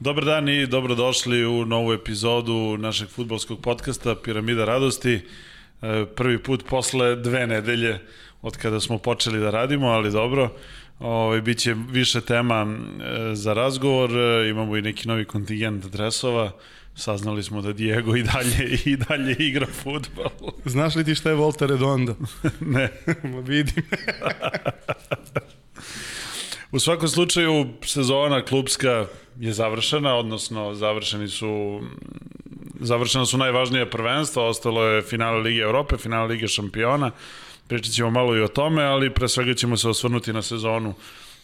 Dobar dan i dobrodošli u novu epizodu našeg futbolskog podcasta Piramida radosti. E, prvi put posle dve nedelje od kada smo počeli da radimo, ali dobro. Ove, ovaj, biće više tema e, za razgovor, e, imamo i neki novi kontingent dresova, saznali smo da Diego i dalje i dalje igra futbol. Znaš li ti šta je Volta Redondo? ne. Ma vidim. U svakom slučaju, sezona klubska je završena, odnosno završeni su završena su najvažnija prvenstva, ostalo je finale Lige Evrope, finale Lige šampiona, pričat ćemo malo i o tome, ali pre svega ćemo se osvrnuti na sezonu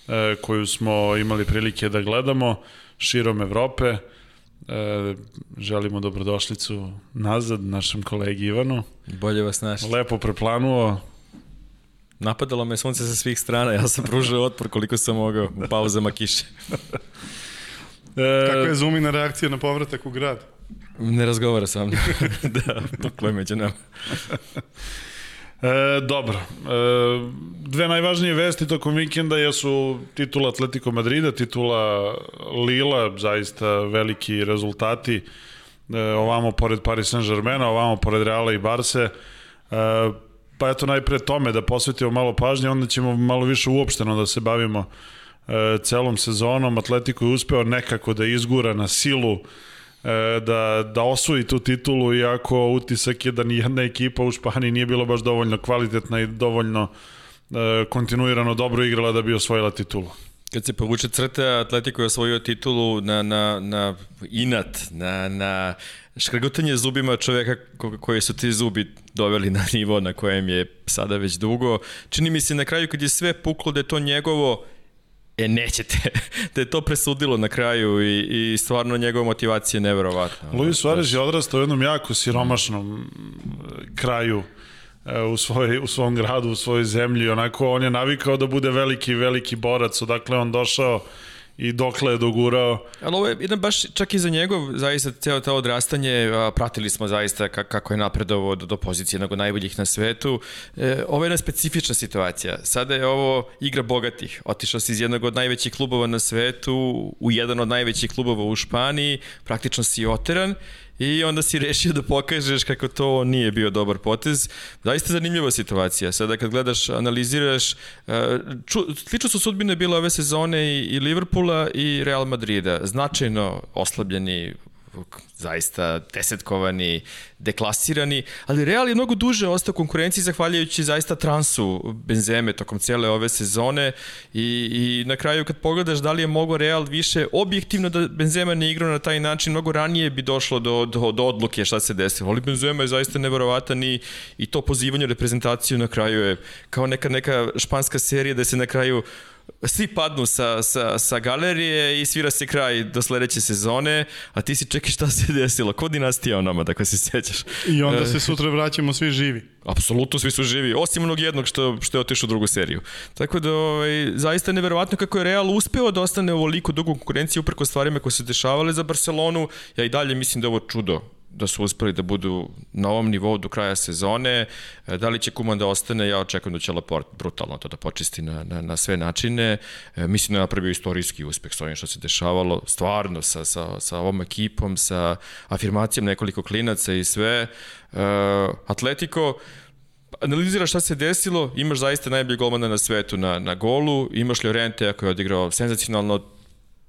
e, koju smo imali prilike da gledamo širom Evrope. E, želimo dobrodošlicu nazad našem kolegi Ivanu. Bolje vas našli. Lepo preplanuo, Napadalo me sunce sa svih strana, ja sam pružao otpor koliko sam mogao u pauzama kiše. Kako je Zumina reakcija na povratak u grad? Ne razgovara sa mnom. da, puklo je među nama. E, dobro. E, dve najvažnije vesti tokom vikenda jesu titula Atletico Madrida, titula Lila, zaista veliki rezultati e, ovamo pored Paris Saint-Germaina, ovamo pored Reala i Barse. E, Pa eto najpre tome da posvetimo malo pažnje, onda ćemo malo više uopšteno da se bavimo e, celom sezonom. Atletico je uspeo nekako da izgura na silu e, da, da osvoji tu titulu, iako utisak je da nijedna ekipa u Španiji nije bila baš dovoljno kvalitetna i dovoljno e, kontinuirano dobro igrala da bi osvojila titulu. Kad se povuče crta, Atletico je osvojio titulu na, na, na inat, na, na škrgutanje zubima čoveka koji su ti zubi doveli na nivo na kojem je sada već dugo. Čini mi se na kraju kad je sve puklo da je to njegovo E, nećete. da je to presudilo na kraju i, i stvarno njegova motivacija je neverovatna. Luis Suarez je odrastao u jednom jako siromašnom kraju e, u, svoj, u svom gradu, u svojoj zemlji. Onako, on je navikao da bude veliki, veliki borac. Odakle on došao i dokle je dogurao. Ali ovo je jedan baš čak i za njegov, zaista ceo to odrastanje, a, pratili smo zaista kako je napredovo do, do pozicije jednog najboljih na svetu. E, ovo je jedna specifična situacija. Sada je ovo igra bogatih. Otišao si iz jednog od najvećih klubova na svetu u jedan od najvećih klubova u Španiji, praktično si oteran i onda si rešio da pokažeš kako to nije bio dobar potez. Zaista zanimljiva situacija. Sada kad gledaš, analiziraš, e, ču, slično su sudbine bile ove sezone i, i Liverpoola i Real Madrida. Značajno oslabljeni zaista desetkovani, deklasirani, ali Real je mnogo duže ostao konkurenciji zahvaljujući zaista transu Benzeme tokom cele ove sezone i, i na kraju kad pogledaš da li je mogo Real više objektivno da Benzema ne igrao na taj način, mnogo ranije bi došlo do, do, do odluke šta se desilo. Ali Benzema je zaista neverovatan i, i to pozivanje reprezentaciju na kraju je kao neka, neka španska serija da se na kraju svi padnu sa, sa, sa galerije i svira se kraj do sledeće sezone, a ti si čekaj šta se desilo, ko dinastija onama, da se sećaš. I onda se sutra vraćamo svi živi. Apsolutno svi su živi, osim onog jednog što, što je otišao u drugu seriju. Tako da, ovaj, zaista je neverovatno kako je Real uspeo da ostane ovoliko dugo konkurencije upreko stvarima koje se dešavale za Barcelonu. Ja i dalje mislim da je ovo čudo da su uspeli da budu na ovom nivou do kraja sezone. E, da li će Kuman da ostane? Ja očekujem da će Laport brutalno to da počisti na, na, na sve načine. E, mislim da je napravio istorijski uspeh s ovim što se dešavalo, stvarno sa, sa, sa ovom ekipom, sa afirmacijom nekoliko klinaca i sve. E, Atletico, analiziraš šta se desilo, imaš zaista najbolji golmana na svetu na, na golu, imaš Llorente koji je odigrao senzacionalno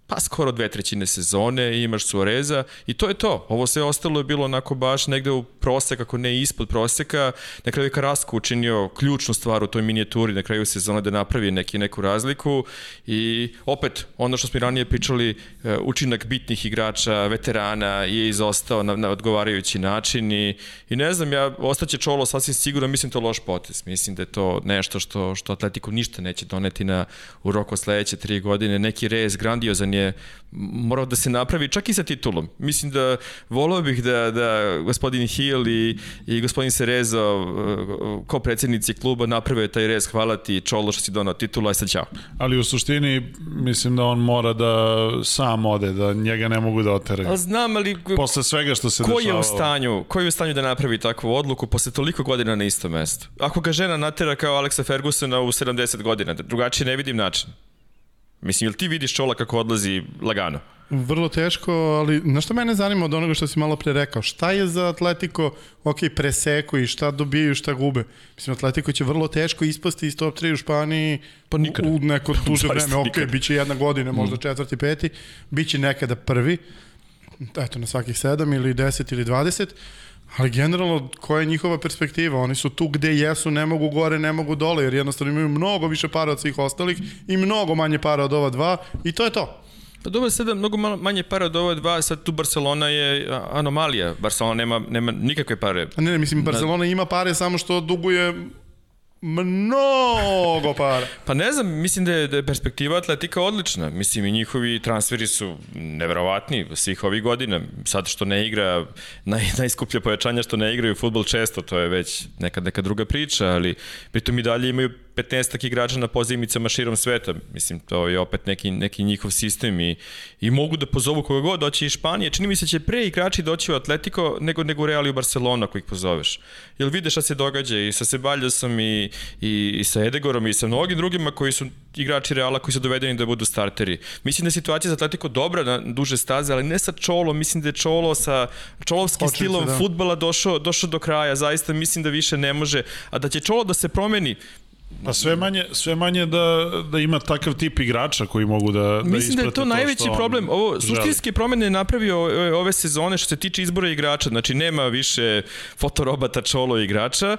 pa skoro dve trećine sezone, imaš Suareza i to je to. Ovo sve ostalo je bilo onako baš negde u prosek, ako ne ispod proseka. Na kraju je Karasko učinio ključnu stvar u toj minijaturi na kraju sezone da napravi neki, neku razliku i opet, ono što smo ranije pričali, e, učinak bitnih igrača, veterana je izostao na, na odgovarajući način i, i ne znam, ja ostaće Čolo sasvim sigurno, mislim to loš potez. Mislim da je to nešto što, što Atletico ništa neće doneti na, u roku sledeće tri godine. Neki rez grandiozan je morao da se napravi čak i sa titulom. Mislim da volao bih da, da gospodin Hill i, i gospodin Serezo ko predsednici kluba naprave taj rez. Hvala ti Čolo što si donao titulu, aj sad ćao. Ali u suštini mislim da on mora da sam ode, da njega ne mogu da oteraju. A znam, ali... Posle svega što se ko dešavalo. je u stanju, ko je u stanju da napravi takvu odluku posle toliko godina na istom mestu? Ako ga žena natera kao Alexa Fergusona u 70 godina, drugačije ne vidim način. Mislim, jel ti vidiš Čola kako odlazi lagano? Vrlo teško, ali na što mene zanima od onoga što si malo pre rekao, šta je za Atletico, ok, preseko i šta dobijaju, šta gube? Mislim, Atletico će vrlo teško ispasti iz top 3 u Španiji Pa nikada. u, u neko duže Zaista vreme, ok, nikada. bit će jedna godina, možda četvrti, peti, bit će nekada prvi, eto, na svakih sedam ili 10 ili 20, ali generalno, koja je njihova perspektiva? Oni su tu gde jesu, ne mogu gore, ne mogu dole, jer jednostavno imaju mnogo više para od svih ostalih i mnogo manje para od ova dva i to je to. Pa dobro, sada mnogo malo, manje para od ove dva, sad tu Barcelona je anomalija. Barcelona nema, nema nikakve pare. A ne, ne, mislim, Barcelona ima pare samo što duguje mnogo para. Pa ne znam, mislim da je, da je perspektiva Atletika odlična. Mislim i njihovi transferi su neverovatni svih ovih godina. Sad što ne igra, naj, najskuplje pojačanja što ne igraju futbol često, to je već neka, neka druga priča, ali pritom i dalje imaju 15 igrača na pozivnicama širom sveta. Mislim, to je opet neki, neki njihov sistem i, i mogu da pozovu koga god doći iz Španije. Čini mi se da će pre igrači doći u Atletico nego, nego u Real i u Barcelona ako ih pozoveš. Jel vidiš šta se događa i sa Sebaljosom i, i, i sa Edegorom i sa mnogim drugima koji su igrači Reala koji su dovedeni da budu starteri. Mislim da je situacija za Atletico dobra na duže staze, ali ne sa Čolo, mislim da je Čolo sa Čolovskim se, stilom da. futbala došao, došao do kraja, zaista mislim da više ne može, a da će Čolo da se promeni, Pa sve manje, sve manje da, da ima takav tip igrača koji mogu da, da Mislim da je isprate to najveći problem. Ovo suštinske promene je napravio ove- ove sezone što se tiče izbora igrača. Znači nema više fotorobata čolo igrača,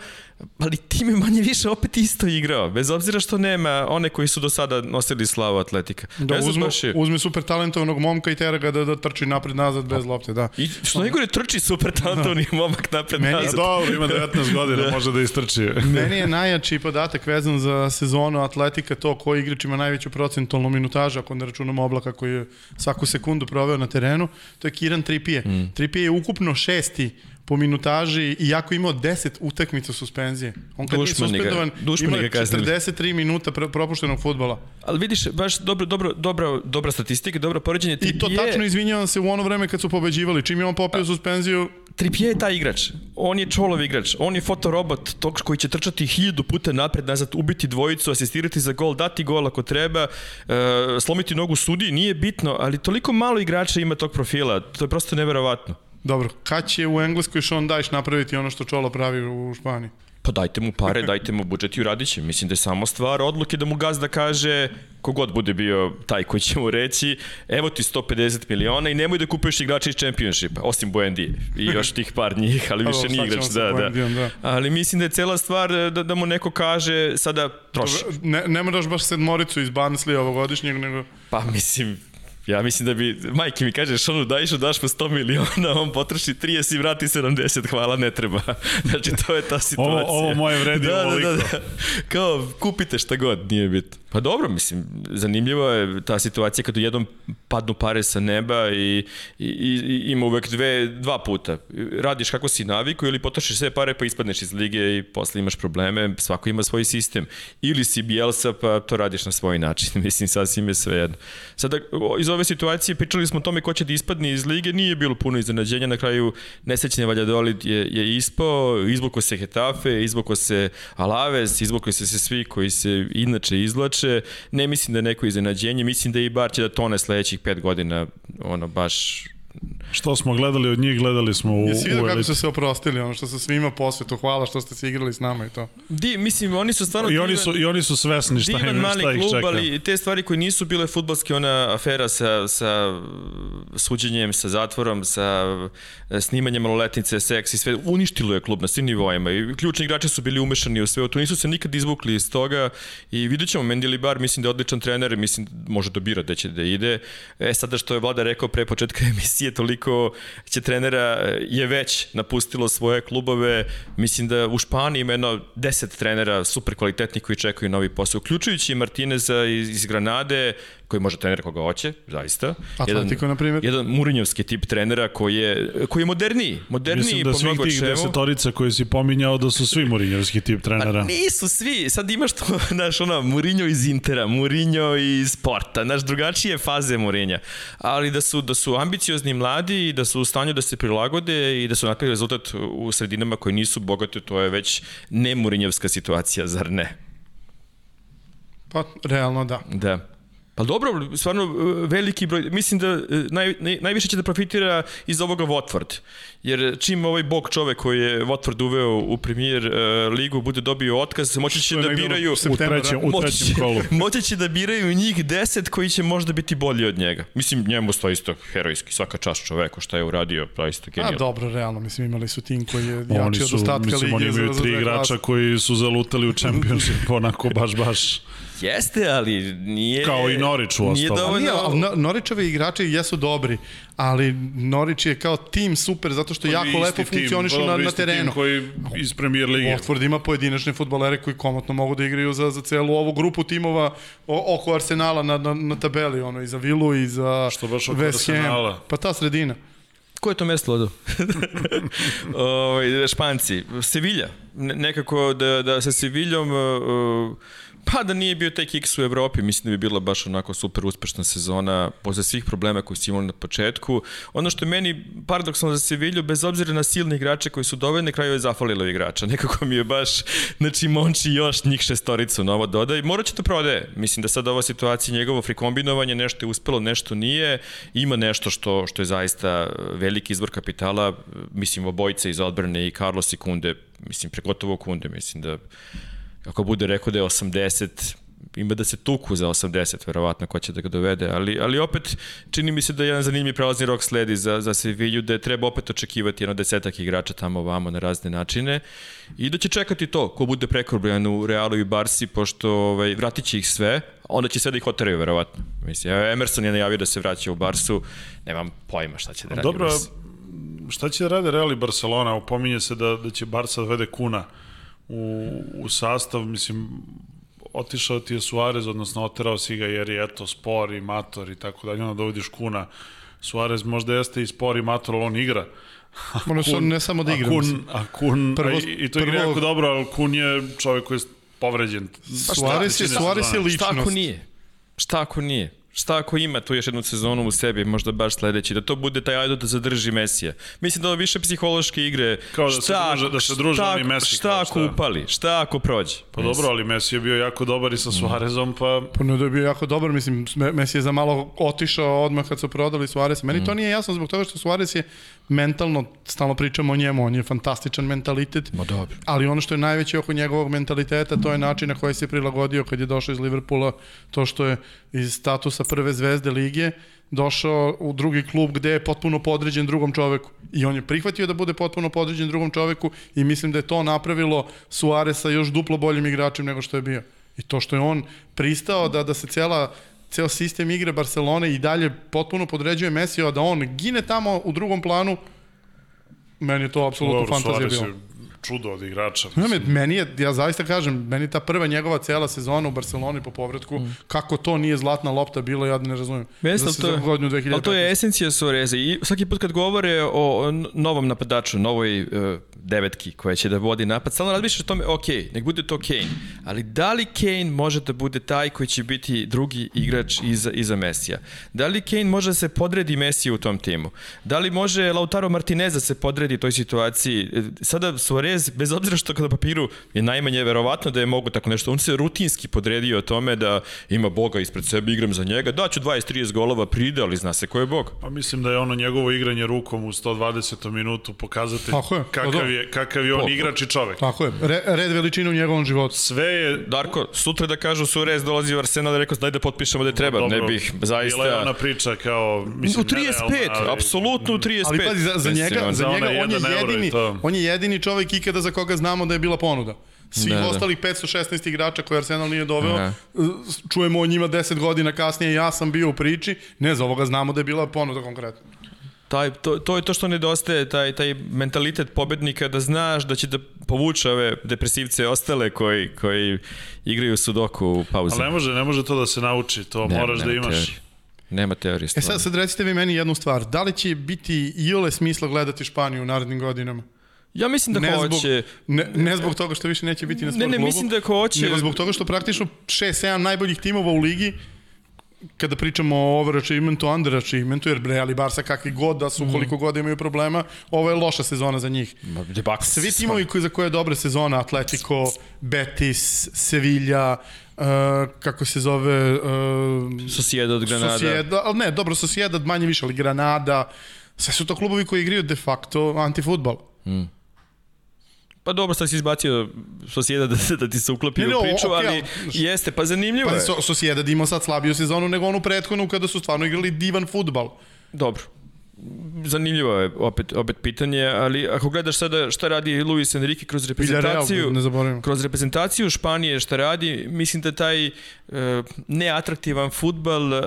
ali tim je manje više opet isto igrao. Bez obzira što nema one koji su do sada nosili slavu atletika. Da Ne uzme, baš je- uzme super talentovanog momka i tera ga da, da trči napred-nazad bez lopte, da. I što najgore trči super talentovani momak napred Meni- nazad. dobro, ima 19 godina, može da istrči. Meni je najjači podatak vezan za sezonu Atletika to koji igrač ima najveću procentualnu minutažu, ako ne računamo oblaka koji je svaku sekundu proveo na terenu, to je Kiran Tripije. Mm. Tripije je ukupno šesti po minutaži, iako je imao 10 utakmica suspenzije. On kad Dušmani ga- suspendovan, ima ga kaznili. 43 minuta propuštenog futbola. Ali vidiš, baš dobro, dobro, dobra, dobra statistika, dobro poređenje. I to Trippier- tačno, izvinjavam se, u ono vreme kad su pobeđivali. Čim je on popio suspenziju, Trippier je taj igrač. On je čolov igrač. On je fotorobot tog koji će trčati hiljadu puta napred, nazad, ubiti dvojicu, asistirati za gol, dati gol ako treba, e, slomiti nogu sudi, nije bitno, ali toliko malo igrača ima tog profila. To je prosto neverovatno. Dobro, kad će u Engleskoj Sean Dyche napraviti ono što Čolo pravi u Španiji? Pa dajte mu pare, dajte mu budžet i uradit će. Mislim da je samo stvar odluke da mu gazda kaže kogod bude bio taj koji će mu reći evo ti 150 miliona i nemoj da kupuješ igrača iz Championshipa, osim Buendije i još tih par njih, ali više nije igrač. Da, da. Da. Ali mislim da je cela stvar da, da mu neko kaže sada troši. Ne, ne moraš baš sedmoricu iz Barnsley ovogodišnjeg, nego... Pa mislim, ja mislim da bi, majke mi kaže, Šonu Dajšu daš mu 100 miliona, on potroši 30 i vrati 70, hvala, ne treba. Znači, to je ta situacija. ovo moje vredi da, da, ovoliko. da, da. Kao, kupite šta god, nije bitno. Pa dobro, mislim, zanimljivo je ta situacija kada jednom padnu pare sa neba i, i, i ima uvek dve, dva puta. Radiš kako si naviku ili potrošiš sve pare pa ispadneš iz lige i posle imaš probleme, svako ima svoj sistem. Ili si Bielsa pa to radiš na svoj način, mislim, sasvim je sve jedno. Sada, iz ove situacije pričali smo o tome ko će da ispadne iz lige, nije bilo puno iznenađenja, na kraju nesrećni Valladolid je, je ispao, izvuko se Hetafe, izvuko se Alaves, izvuko se se svi koji se inače izvlače, ne mislim da je neko iznenađenje, mislim da i Bar će da tone sledećih pet godina, ono, baš Što smo gledali od njih, gledali smo u, Jesi vidio kako su se oprostili, ono što su svima posvetu, hvala što ste se igrali s nama i to. Di, mislim, oni su stvarno... I oni su, I oni su svesni šta, im, mali šta ih klub, čeka. ali te stvari koje nisu bile futbalske, ona afera sa, sa suđenjem, sa zatvorom, sa e, snimanjem maloletnice, seks i sve, uništilo je klub na svim nivoima i ključni igrači su bili umešani u sve to, nisu se nikad izvukli iz toga i vidjet ćemo, Mendili Bar mislim da je odličan trener, mislim može da bira da će da ide. E sada što je vlada rekao pre početka emisije, toliko će trenera e, je već napustilo svoje klubove, mislim da u Španiji ima jedno 10 trenera super kvalitetnih koji čekaju novi posao, uključujući Martineza iz, iz Granade, koji može trener koga hoće, zaista. Atletico, na primjer. Jedan Murinjovski tip trenera koji je, koji je moderniji, moderniji Mislim da po svih tih čemu. desetorica koje si pominjao da su svi Murinjevski tip trenera. Pa nisu svi, sad imaš to, znaš, ono, Mourinho iz Intera, Mourinho iz Sporta, znaš, drugačije faze Mourinha, ali da su, da su ambiciozni mladi i da su u stanju da se prilagode i da su napravili rezultat u sredinama koje nisu bogate, to je već ne Mourinhovska situacija, zar ne? Pa, realno da. Da. Pa dobro, stvarno e, veliki broj, mislim da e, naj, naj, najviše će da profitira iz ovoga Watford. Jer čim ovaj bog čovek koji je Watford uveo u premier uh, ligu bude dobio otkaz, moći će da biraju... U trećem, u moći, trećem kolu. moći će da biraju njih deset koji će možda biti bolji od njega. Mislim, njemu sto isto herojski, svaka čast čoveku šta je uradio, isto genijalno. A dobro, realno, mislim, imali su tim koji je jači od ostatka mislim, lige. oni imaju tri igrača koji su zalutali u Championship, onako baš, baš. Jeste, ali nije... Kao i Norwich u Nije ostalom. Ali nije, dovoljno... ali No- Norićevi igrači jesu dobri, ali Norić je kao tim super zato što jako Isti lepo funkcionišu pa na, na isti tim terenu. koji iz Premier Lige. Watford ima pojedinačne futbolere koji komotno mogu da igraju za, za celu ovu grupu timova oko Arsenala na, na, na tabeli, ono, i za Vilu i za Što baš oko West Ham. Arsenala? Pa ta sredina. Ko je to mesto odo? Ovaj, Španci. Sevilla. Ne, nekako da, da sa Seviljom... Uh, pa da nije bio taj kiks u Evropi, mislim da bi bila baš onako super uspešna sezona posle svih problema koji su imali na početku. Ono što je meni paradoksalno za Sevilju, bez obzira na silne igrače koji su dovoljni, na kraju je zafalilo igrača. Nekako mi je baš, znači Monči još njih šestoricu novo doda i morat će to prodaje. Mislim da sad ova situacija, njegovo frikombinovanje, nešto je uspelo, nešto nije. Ima nešto što, što je zaista veliki izvor kapitala, mislim obojice iz odbrane i Carlos i Kunde, mislim pregotovo Kunde, mislim da ako bude rekao da je 80, ima da se tuku za 80, verovatno ko će da ga dovede, ali, ali opet čini mi se da je jedan zanimljiv prelazni rok sledi za, za Sevilju, da je treba opet očekivati jedno desetak igrača tamo ovamo na razne načine i da će čekati to, ko bude prekorbljen u Realu i Barsi, pošto ovaj, vratit će ih sve, onda će sve da ih oteraju, verovatno. Mislim, Emerson je najavio da se vraća u Barsu, nemam pojma šta će da radi. Dobro, Barsi. šta će da rade Real i Barcelona? Upominje se da, da će Barca dovede Kuna u, u sastav, mislim, otišao ti je Suarez, odnosno oterao si ga jer je eto spor i mator i tako dalje, onda dovodiš Kuna. Suarez možda jeste i spor i mator, ali on igra. Ono što ne samo da igra. A Kun, a Kun Prvo- a i, i to igra prvo- jako dobro, ali Kun je čovjek koji je povređen. Pa Suarez je, Suarez je ličnost. Šta ako nije? Šta ako nije? Šta ako ima tu još jednu sezonu u sebi, možda baš sledeći, da to bude taj ajdo da zadrži Mesija. Mislim da ovo više psihološke igre. Kao da se druže- da se druže šta, oni Messi, Šta ako šta? upali? Šta ako prođe? Pa dobro, ali Messi je bio jako dobar i sa Suarezom, pa Pa ne da je bio jako dobar, mislim, Me- Messi je za malo otišao odmah kad su prodali Suarez. Meni to nije jasno zbog toga što Suarez je mentalno, stalno pričamo o njemu, on je fantastičan mentalitet. Ma dobro. Ali ono što je najveće oko njegovog mentaliteta, to je način na koji se prilagodio kad je došao iz Liverpoola, to što je iz statusa prve zvezde lige došao u drugi klub gde je potpuno podređen drugom čoveku. I on je prihvatio da bude potpuno podređen drugom čoveku i mislim da je to napravilo Suaresa još duplo boljim igračem nego što je bio. I to što je on pristao da, da se cela ceo sistem igre Barcelone i dalje potpuno podređuje Messi, a da on gine tamo u drugom planu, meni je to apsolutno dobro, fantazija bila. Čudo od igrača. Ne, me- meni je, ja zaista kažem, meni ta prva njegova cela sezona u Barceloni po povratku, mm. kako to nije zlatna lopta bilo, ja ne razumem. Jeste, za, ali to, godinu 2015. ali to je esencija Suareza i svaki put kad govore o o novom napadaču, novoj uh, devetki koja će da vodi napad, stalno razmišljaš o tome, ok, nek bude to Kane, ali da li Kane može da bude taj koji će biti drugi igrač iza, iza Mesija? Da li Kane može da se podredi Mesiju u tom timu? Da li može Lautaro Martinez da se podredi toj situaciji? E, Sada Suarez, bez obzira što kada na papiru je najmanje verovatno da je mogu tako nešto, on se rutinski podredio o tome da ima Boga ispred sebe, igram za njega, daću 20-30 golova, pride, ali zna se ko je Bog. Pa mislim da je ono njegovo igranje rukom u 120. minutu pokazatelj Tako je, pa kakav, dobro. je, kakav je on Po- igrač i čovek. Tako je, Re, red veličine u njegovom životu. Sve je Darko, sutra da kažu Suarez dolazi u Arsenal i rekao daj da potpišemo da je treba, dobro, ne bih Bila je ona zaista... priča kao, mislim, U 35, nerealna, ali- apsolutno u 35. Ali pazi, za, za njega, za za njega on je, jedini, on je jedini čovjek ikada za koga znamo da je bila ponuda. Svih Da, da. ostalih 516 igrača koje Arsenal nije doveo, Aha. čujemo o njima 10 godina kasnije, ja sam bio u priči, ne, za ovoga znamo da je bila ponuda konkretno. Taj, to, to je to što nedostaje, taj, taj mentalitet pobednika da znaš da će da povuče ove depresivce ostale koji, koji igraju sudoku u pauzi. Ali ne može, ne može to da se nauči, to Nema- moraš da nema imaš. teorije. Nema teorije E stvarno. sad, sad recite vi meni jednu stvar, da li će biti iole smisla gledati Španiju u narednim godinama? Ja mislim da ne hoće. Zbog, ne, ne zbog toga što više neće biti na sport Ne, ne, klubu, mislim da hoće. nego zbog toga što praktično 6-7 najboljih timova u ligi kada pričamo o overachievementu, underachievementu, jer Real i Barca kakvi god da su, koliko god imaju problema, ovo je loša sezona za njih. Svi timovi koji, za koje je dobra sezona, Atletico, Betis, Sevilla, uh, kako se zove... Uh, Sociedad, Granada. Sociedad, ali ne, dobro, Sociedad manje više, ali Granada, sve su to klubovi koji igraju de facto antifutbol. Pa dobro, sad si izbacio Socieda da, da ti se uklopi Ne, ne, u priču, okej, ali jeste, pa zanimljivo Pa je. so, Sociedad imao sad slabiju sezonu nego onu prethodnu kada su stvarno igrali divan futbal. Dobro. Zanimljivo je opet, opet pitanje, ali ako gledaš sada šta radi Luis Enrique kroz reprezentaciju, zaboravimo. kroz reprezentaciju Španije šta radi, mislim da taj e, neatraktivan futbal e,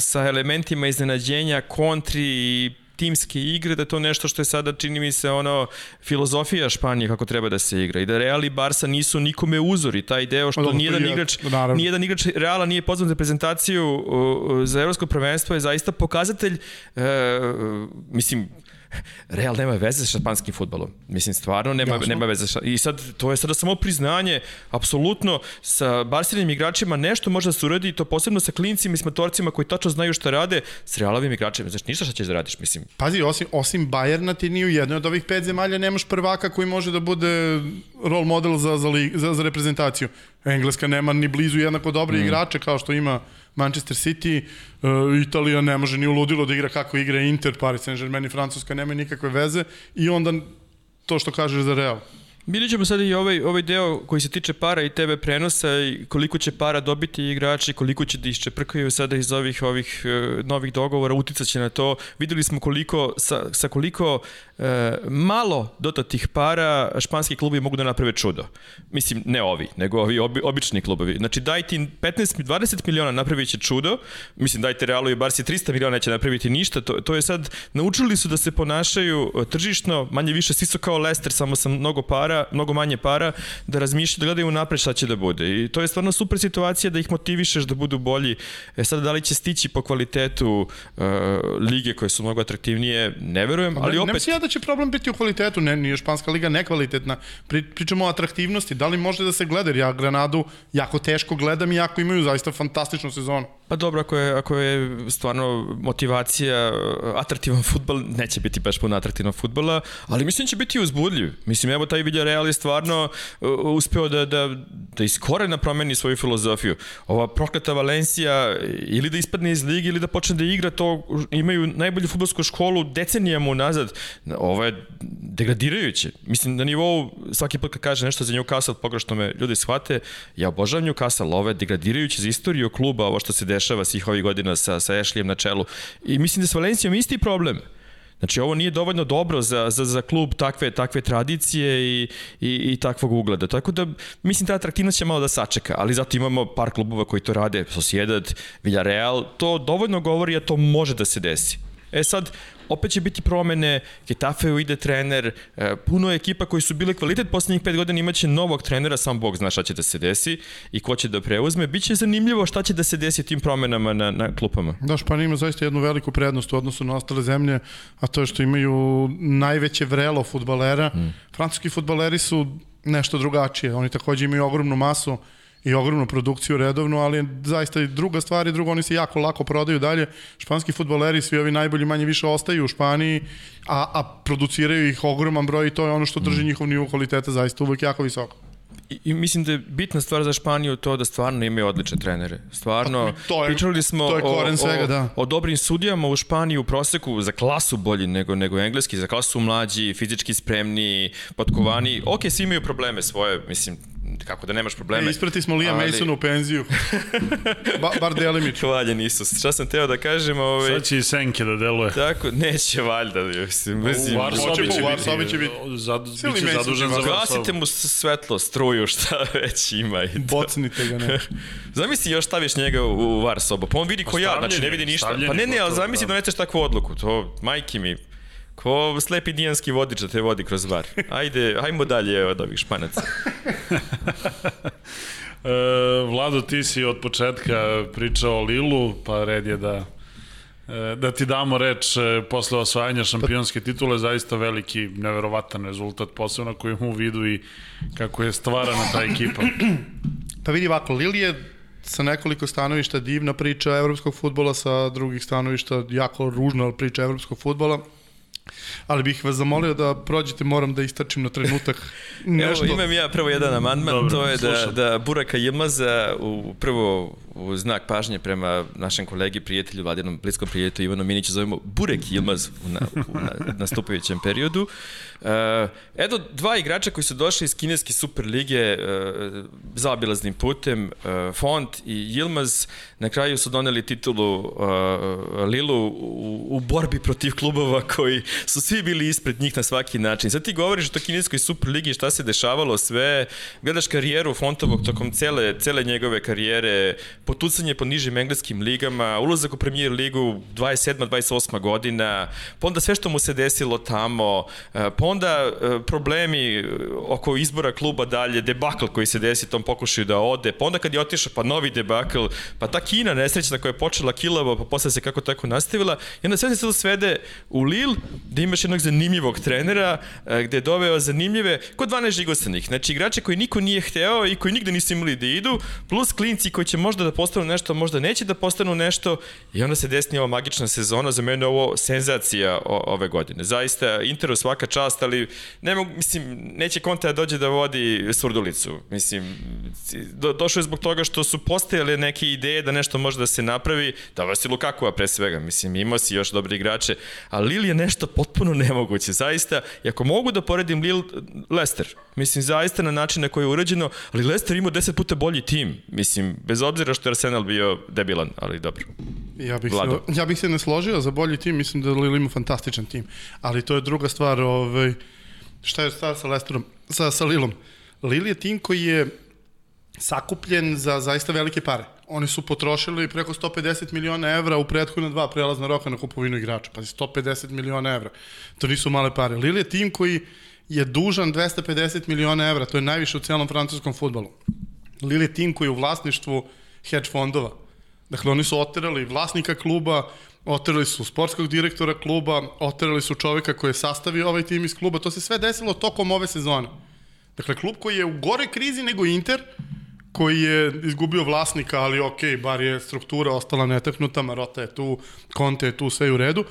sa elementima iznenađenja, kontri i timske igre, da je to nešto što je sada, čini mi se, ono, filozofija Španije kako treba da se igra i da Real i Barca nisu nikome uzori, taj deo što dobro, nijedan je- igrač, naravno. nijedan igrač Reala nije pozvan za reprezentaciju uh, uh, za evropsko prvenstvo je zaista pokazatelj, uh, mislim, Real nema veze sa španskim futbolom. Mislim, stvarno nema, Jasno. nema veze. Sa, I sad, to je sada samo priznanje, apsolutno, sa Barcelonim igračima nešto može da se uradi, i to posebno sa klincima i s matorcima koji tačno znaju šta rade, s Realovim igračima. Znaš, ništa šta ćeš da radiš, mislim. Pazi, osim, osim Bajerna ti ni u jednoj od ovih pet zemalja nemaš prvaka koji može da bude role model za, za, lig, za, za reprezentaciju. Engleska nema ni blizu jednako dobre mm. igrače kao što ima Manchester City, uh, Italija ne može ni uludilo da igra kako igra Inter, Paris Saint-Germain i Francuska nema nikakve veze i onda to što kažeš za Real. Vidjet ćemo sada i ovaj, ovaj deo koji se tiče para i TV prenosa i koliko će para dobiti igrači, koliko će da iščeprkaju sada iz ovih ovih e, novih dogovora, uticaće na to. Videli smo koliko, sa, sa koliko e, malo dodatih para španski klubi mogu da naprave čudo. Mislim, ne ovi, nego ovi obi, obični klubovi. Znači, dajte im 15, 20 miliona napravit će čudo, mislim, dajte Realu i Barsi 300 miliona neće napraviti ništa, to, to je sad, naučili su da se ponašaju e, tržišno, manje više, svi su kao Leicester, samo sa mnogo para, mnogo manje para, da razmišljaju, da gledaju napred šta će da bude. I to je stvarno super situacija da ih motivišeš da budu bolji. E sad, da li će stići po kvalitetu uh, lige koje su mnogo atraktivnije, ne verujem, ali ne, Ne opet... mislim ja da će problem biti u kvalitetu, ne, nije Španska liga nekvalitetna. Pri, pričamo o atraktivnosti, da li može da se gleda, jer ja Granadu jako teško gledam i jako imaju zaista fantastičnu sezonu. Pa dobro, ako je, ako je stvarno motivacija atraktivan futbal, neće biti baš puno atraktivnog futbala, ali mislim da će biti uzbudljiv. Mislim, evo taj Villarreal je stvarno uh, uspeo da, da, da iz korena promeni svoju filozofiju. Ova prokleta Valencija ili da ispadne iz ligi ili da počne da igra to, imaju najbolju futbolsku školu decenijama unazad. Ovo je degradirajuće. Mislim, na nivou, svaki put kad kaže nešto za Newcastle, pogrešno me ljudi shvate, ja obožavam Newcastle, ovo je degradirajuće za istoriju kluba, ovo što se dešava svih ovih godina sa, sa Ashleyem na čelu. I mislim da s Valencijom isti problem. Znači, ovo nije dovoljno dobro za, za, za klub takve, takve tradicije i, i, i takvog ugleda. Tako da, mislim, ta atraktivnost će malo da sačeka, ali zato imamo par klubova koji to rade, Sociedad, Villarreal, to dovoljno govori, a to može da se desi. E sad, opet će biti promene, Getafeu ide trener, e, puno je ekipa koji su bile kvalitet poslednjih pet godina, imaće novog trenera, sam Bog zna šta će da se desi i ko će da preuzme. Biće zanimljivo šta će da se desi tim promenama na, na klupama. Da, Španija ima zaista jednu veliku prednost u odnosu na ostale zemlje, a to je što imaju najveće vrelo futbalera. Mm. Francuski futbaleri su nešto drugačije. Oni takođe imaju ogromnu masu i ogromnu produkciju redovnu, ali zaista i druga stvar i drugo, oni se jako lako prodaju dalje. Španski futbaleri, svi ovi najbolji manje više ostaju u Španiji, a, a produciraju ih ogroman broj i to je ono što drži njihov nivo kvaliteta zaista uvek jako visoko. I, I mislim da je bitna stvar za Španiju to da stvarno imaju odlične trenere. Stvarno, Pa, to je- pričali smo to je o, svega, o, da. o dobrim sudijama u Španiji u proseku za klasu bolji nego, nego engleski, za klasu mlađi, fizički spremni, potkovani. Ok, svi imaju probleme svoje, mislim, kako da nemaš probleme. E, isprati smo Liam ali- Masona u penziju. ba, bar delimično. Hvaljen Isus. Šta sam teo da kažem? Ovaj, Sad će i Senke da deluje. Tako, neće valjda. Mislim, Varsovi Hoće će Varsovi će biti. Zad, biće Mason zadužen za Varsovi. Gasite mu svetlo, struju, šta već ima. I to. Bocnite ga, ne. Zamisli još staviš njega u, u var sobu, pa on vidi ko ja, stavljen znači ne vidi ništa. Pa ne, ne, ali zamisli da. doneseš takvu odluku, to majke mi, ko slepi dijanski vodič da te vodi kroz var. Ajde, hajmo dalje od ovih španaca. E, Vlado, ti si od početka pričao o Lilu, pa red je da e, da ti damo reč e, posle osvajanja šampionske titule, zaista veliki, neverovatan rezultat, posebno koji mu vidu i kako je stvarana ta ekipa. Pa vidi ovako, Lili je sa nekoliko stanovišta divna priča evropskog futbola, sa drugih stanovišta jako ružna priča evropskog futbola. Ali bih vas zamolio da prođete, moram da istračim na trenutak nešto. Evo, imam ja prvo jedan amandman, to je da, da Buraka Jilmaza u prvo u znak pažnje prema našem kolegi, prijatelju, vladinom bliskom prijatelju Ivanu Miniću zovemo Burek Jilmaz u, na, u na, nastupajućem periodu. Uh, eto, dva igrača koji su došli iz kineske super lige uh, zaobilaznim putem, uh, Font i Jilmaz, na kraju su doneli titulu uh, Lilu u, u borbi protiv klubova koji su svi bili ispred njih na svaki način. Sad ti govoriš o to kineskoj super ligi, šta se dešavalo sve, gledaš karijeru Fontovog tokom cele, cele njegove karijere, potucanje po nižim engleskim ligama, ulazak u premier ligu 27. 28. godina, pa onda sve što mu se desilo tamo, e, pa onda e, problemi e, oko izbora kluba dalje, debakl koji se desi tom pokušaju da ode, pa onda kad je otišao, pa novi debakl, pa ta Kina nesrećna koja je počela kilavo, pa posle se kako tako nastavila, i onda sve se to svede u Lille, gde imaš jednog zanimljivog trenera, gde je doveo zanimljive, kod 12 žigosanih, znači igrače koji niko nije hteo i koji nigde nisu imali da idu, plus klinci koji će možda da postanu nešto, možda neće da postanu nešto i onda se desni ova magična sezona, za mene ovo senzacija o, ove godine. Zaista, Interu svaka čast, ali ne mogu, mislim, neće Konta da dođe da vodi Surdulicu. Mislim, do, došao je zbog toga što su postojale neke ideje da nešto može da se napravi, da si Lukakova pre svega, mislim, imao si još dobre igrače, a Lille je nešto potpuno nemoguće, zaista, i ako mogu da poredim Lille, Leicester, mislim, zaista na način na koji je urađeno, ali Leicester ima 10 puta bolji tim, mislim, bez obzira što je Arsenal bio debilan, ali dobro. Ja bih, Vlado. se, ja bih se ne složio za bolji tim, mislim da Lille ima fantastičan tim, ali to je druga stvar, ovaj, šta je stvar sa Leicesterom, sa, sa Lilom. Lille je tim koji je sakupljen za zaista velike pare. Oni su potrošili preko 150 miliona evra u prethodna dva prelazna roka na kupovinu igrača. Pazi, 150 miliona evra. To nisu male pare. Lille je tim koji je dužan 250 miliona evra. To je najviše u celom francuskom futbalu. Lille je tim koji je u vlasništvu hedge fondova. Dakle, oni su oterali vlasnika kluba, oterali su sportskog direktora kluba, oterali su čoveka koji je sastavio ovaj tim iz kluba. To se sve desilo tokom ove sezone. Dakle, klub koji je u gore krizi nego Inter, koji je izgubio vlasnika, ali ok, bar je struktura ostala netaknuta, Marota je tu, Conte je tu, sve u redu.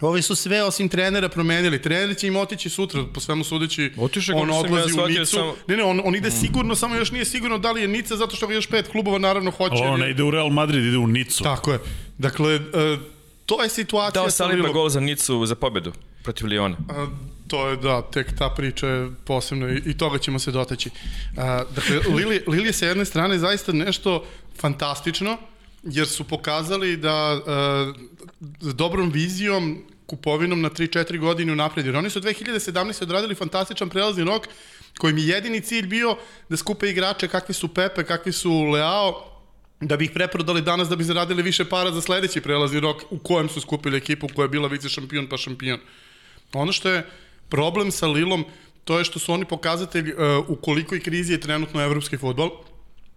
Ovi su sve osim trenera promenili. Trener će im otići sutra, po svemu sudeći. Otiše on odlazi ja u Nicu. Samo... Ne, ne, on, on ide sigurno, samo još nije sigurno da li je Nica, zato što ga još pet klubova naravno hoće. On ne ide u Real Madrid, ide u Nicu. Tako je. Dakle, uh, to je situacija. Dao Saliba gol za Nicu za pobedu protiv Liona. Uh, to je, da, tek ta priča je posebno i, i toga ćemo se dotaći. Uh, dakle, Lili, Lili je sa jedne strane zaista nešto fantastično, jer su pokazali da uh, dobrom vizijom kupovinom na 3-4 godine unapred. Jer oni su 2017. odradili fantastičan prelazni rok kojim je jedini cilj bio da skupe igrače kakvi su Pepe, kakvi su Leao, da bi ih preprodali danas da bi zaradili više para za sledeći prelazni rok u kojem su skupili ekipu koja je bila vice šampion pa šampion. Ono što je problem sa Lilom, to je što su oni pokazatelji uh, u kolikoj krizi je trenutno evropski futbol,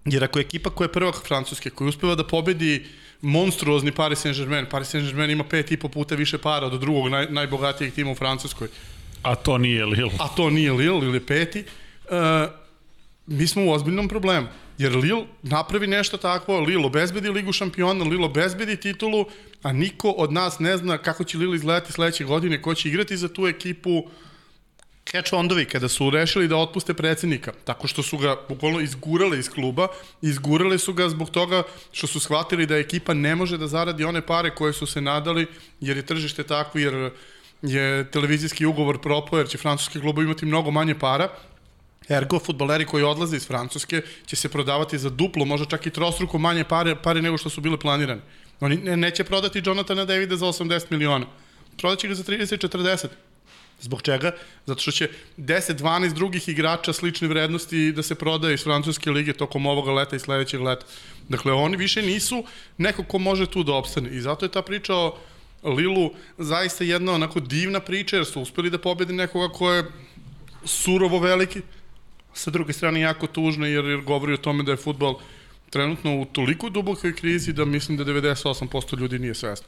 jer ako je ekipa koja je prvak Francuske, koja uspeva da pobedi monstruozni Paris Saint-Germain, Paris Saint-Germain ima pet i po puta više para od drugog naj, najbogatijeg tima u Francuskoj. A to nije Lille. A to nije Lille ili peti. Uh, mi smo u ozbiljnom problemu. Jer Lille napravi nešto takvo, Lille obezbedi Ligu šampiona, Lille obezbedi titulu, a niko od nas ne zna kako će Lille izgledati sledeće godine, ko će igrati za tu ekipu, catch ondovi kada su rešili da otpuste predsednika, tako što su ga bukvalno izgurale iz kluba, izgurale su ga zbog toga što su shvatili da ekipa ne može da zaradi one pare koje su se nadali, jer je tržište takvo, jer je televizijski ugovor propao, jer će francuski klubovi imati mnogo manje para, Ergo, futboleri koji odlaze iz Francuske će se prodavati za duplo, možda čak i trostruko manje pare, pare nego što su bile planirane. Oni ne, neće prodati Jonathana Davida za 80 miliona. Prodaće ga za 30-40. Zbog čega? Zato što će 10-12 drugih igrača slične vrednosti da se prodaje iz Francuske lige tokom ovoga leta i sledećeg leta. Dakle, oni više nisu neko ko može tu da opstane. I zato je ta priča o Lilu zaista jedna onako divna priča, jer su uspeli da pobedi nekoga ko je surovo veliki, sa druge strane jako tužno jer, jer govori o tome da je futbol trenutno u toliko dubokoj krizi da mislim da 98% ljudi nije svesno.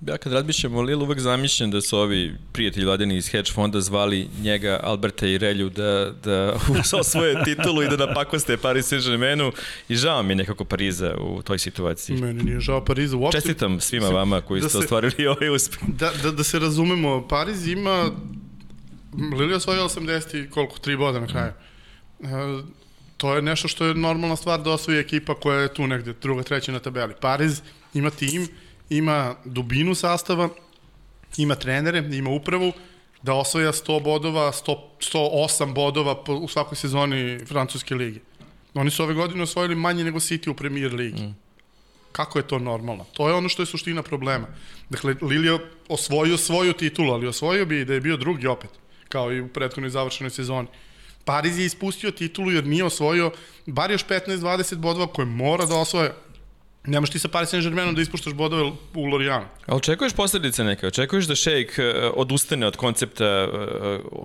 Ja kad razmišljam o Lilu, uvek zamišljam da su ovi prijatelji vladeni iz hedge fonda zvali njega, Alberta i Relju, da, da osvoje titulu i da napakoste Paris Saint-Germainu i žao mi je nekako Pariza u toj situaciji. Meni nije žao Pariza uopšte. Čestitam svima vama koji da ste se- ostvarili ovaj uspeh. Da, da, da se razumemo, Pariz ima Lili osvojio 80 i koliko, 3 boda na kraju. E, to je nešto što je normalna stvar da osvoji ekipa koja je tu negde, druga, treća na tabeli. Pariz ima tim, ima dubinu sastava, ima trenere, ima upravu, da osvoja 100 bodova, 100, 108 bodova po, u svakoj sezoni Francuske lige. Oni su ove godine osvojili manje nego City u Premier ligi. Mm. Kako je to normalno? To je ono što je suština problema. Dakle, Lille je osvojio svoju titulu, ali osvojio bi da je bio drugi opet, kao i u prethodnoj završenoj sezoni. Pariz je ispustio titulu jer nije osvojio bar još 15-20 bodova koje mora da osvoje. Nemaš ti sa Paris Saint-Germainom da ispuštaš bodove u Lorijanu. A očekuješ posledice neke? Očekuješ da Šejk e, odustane od koncepta e,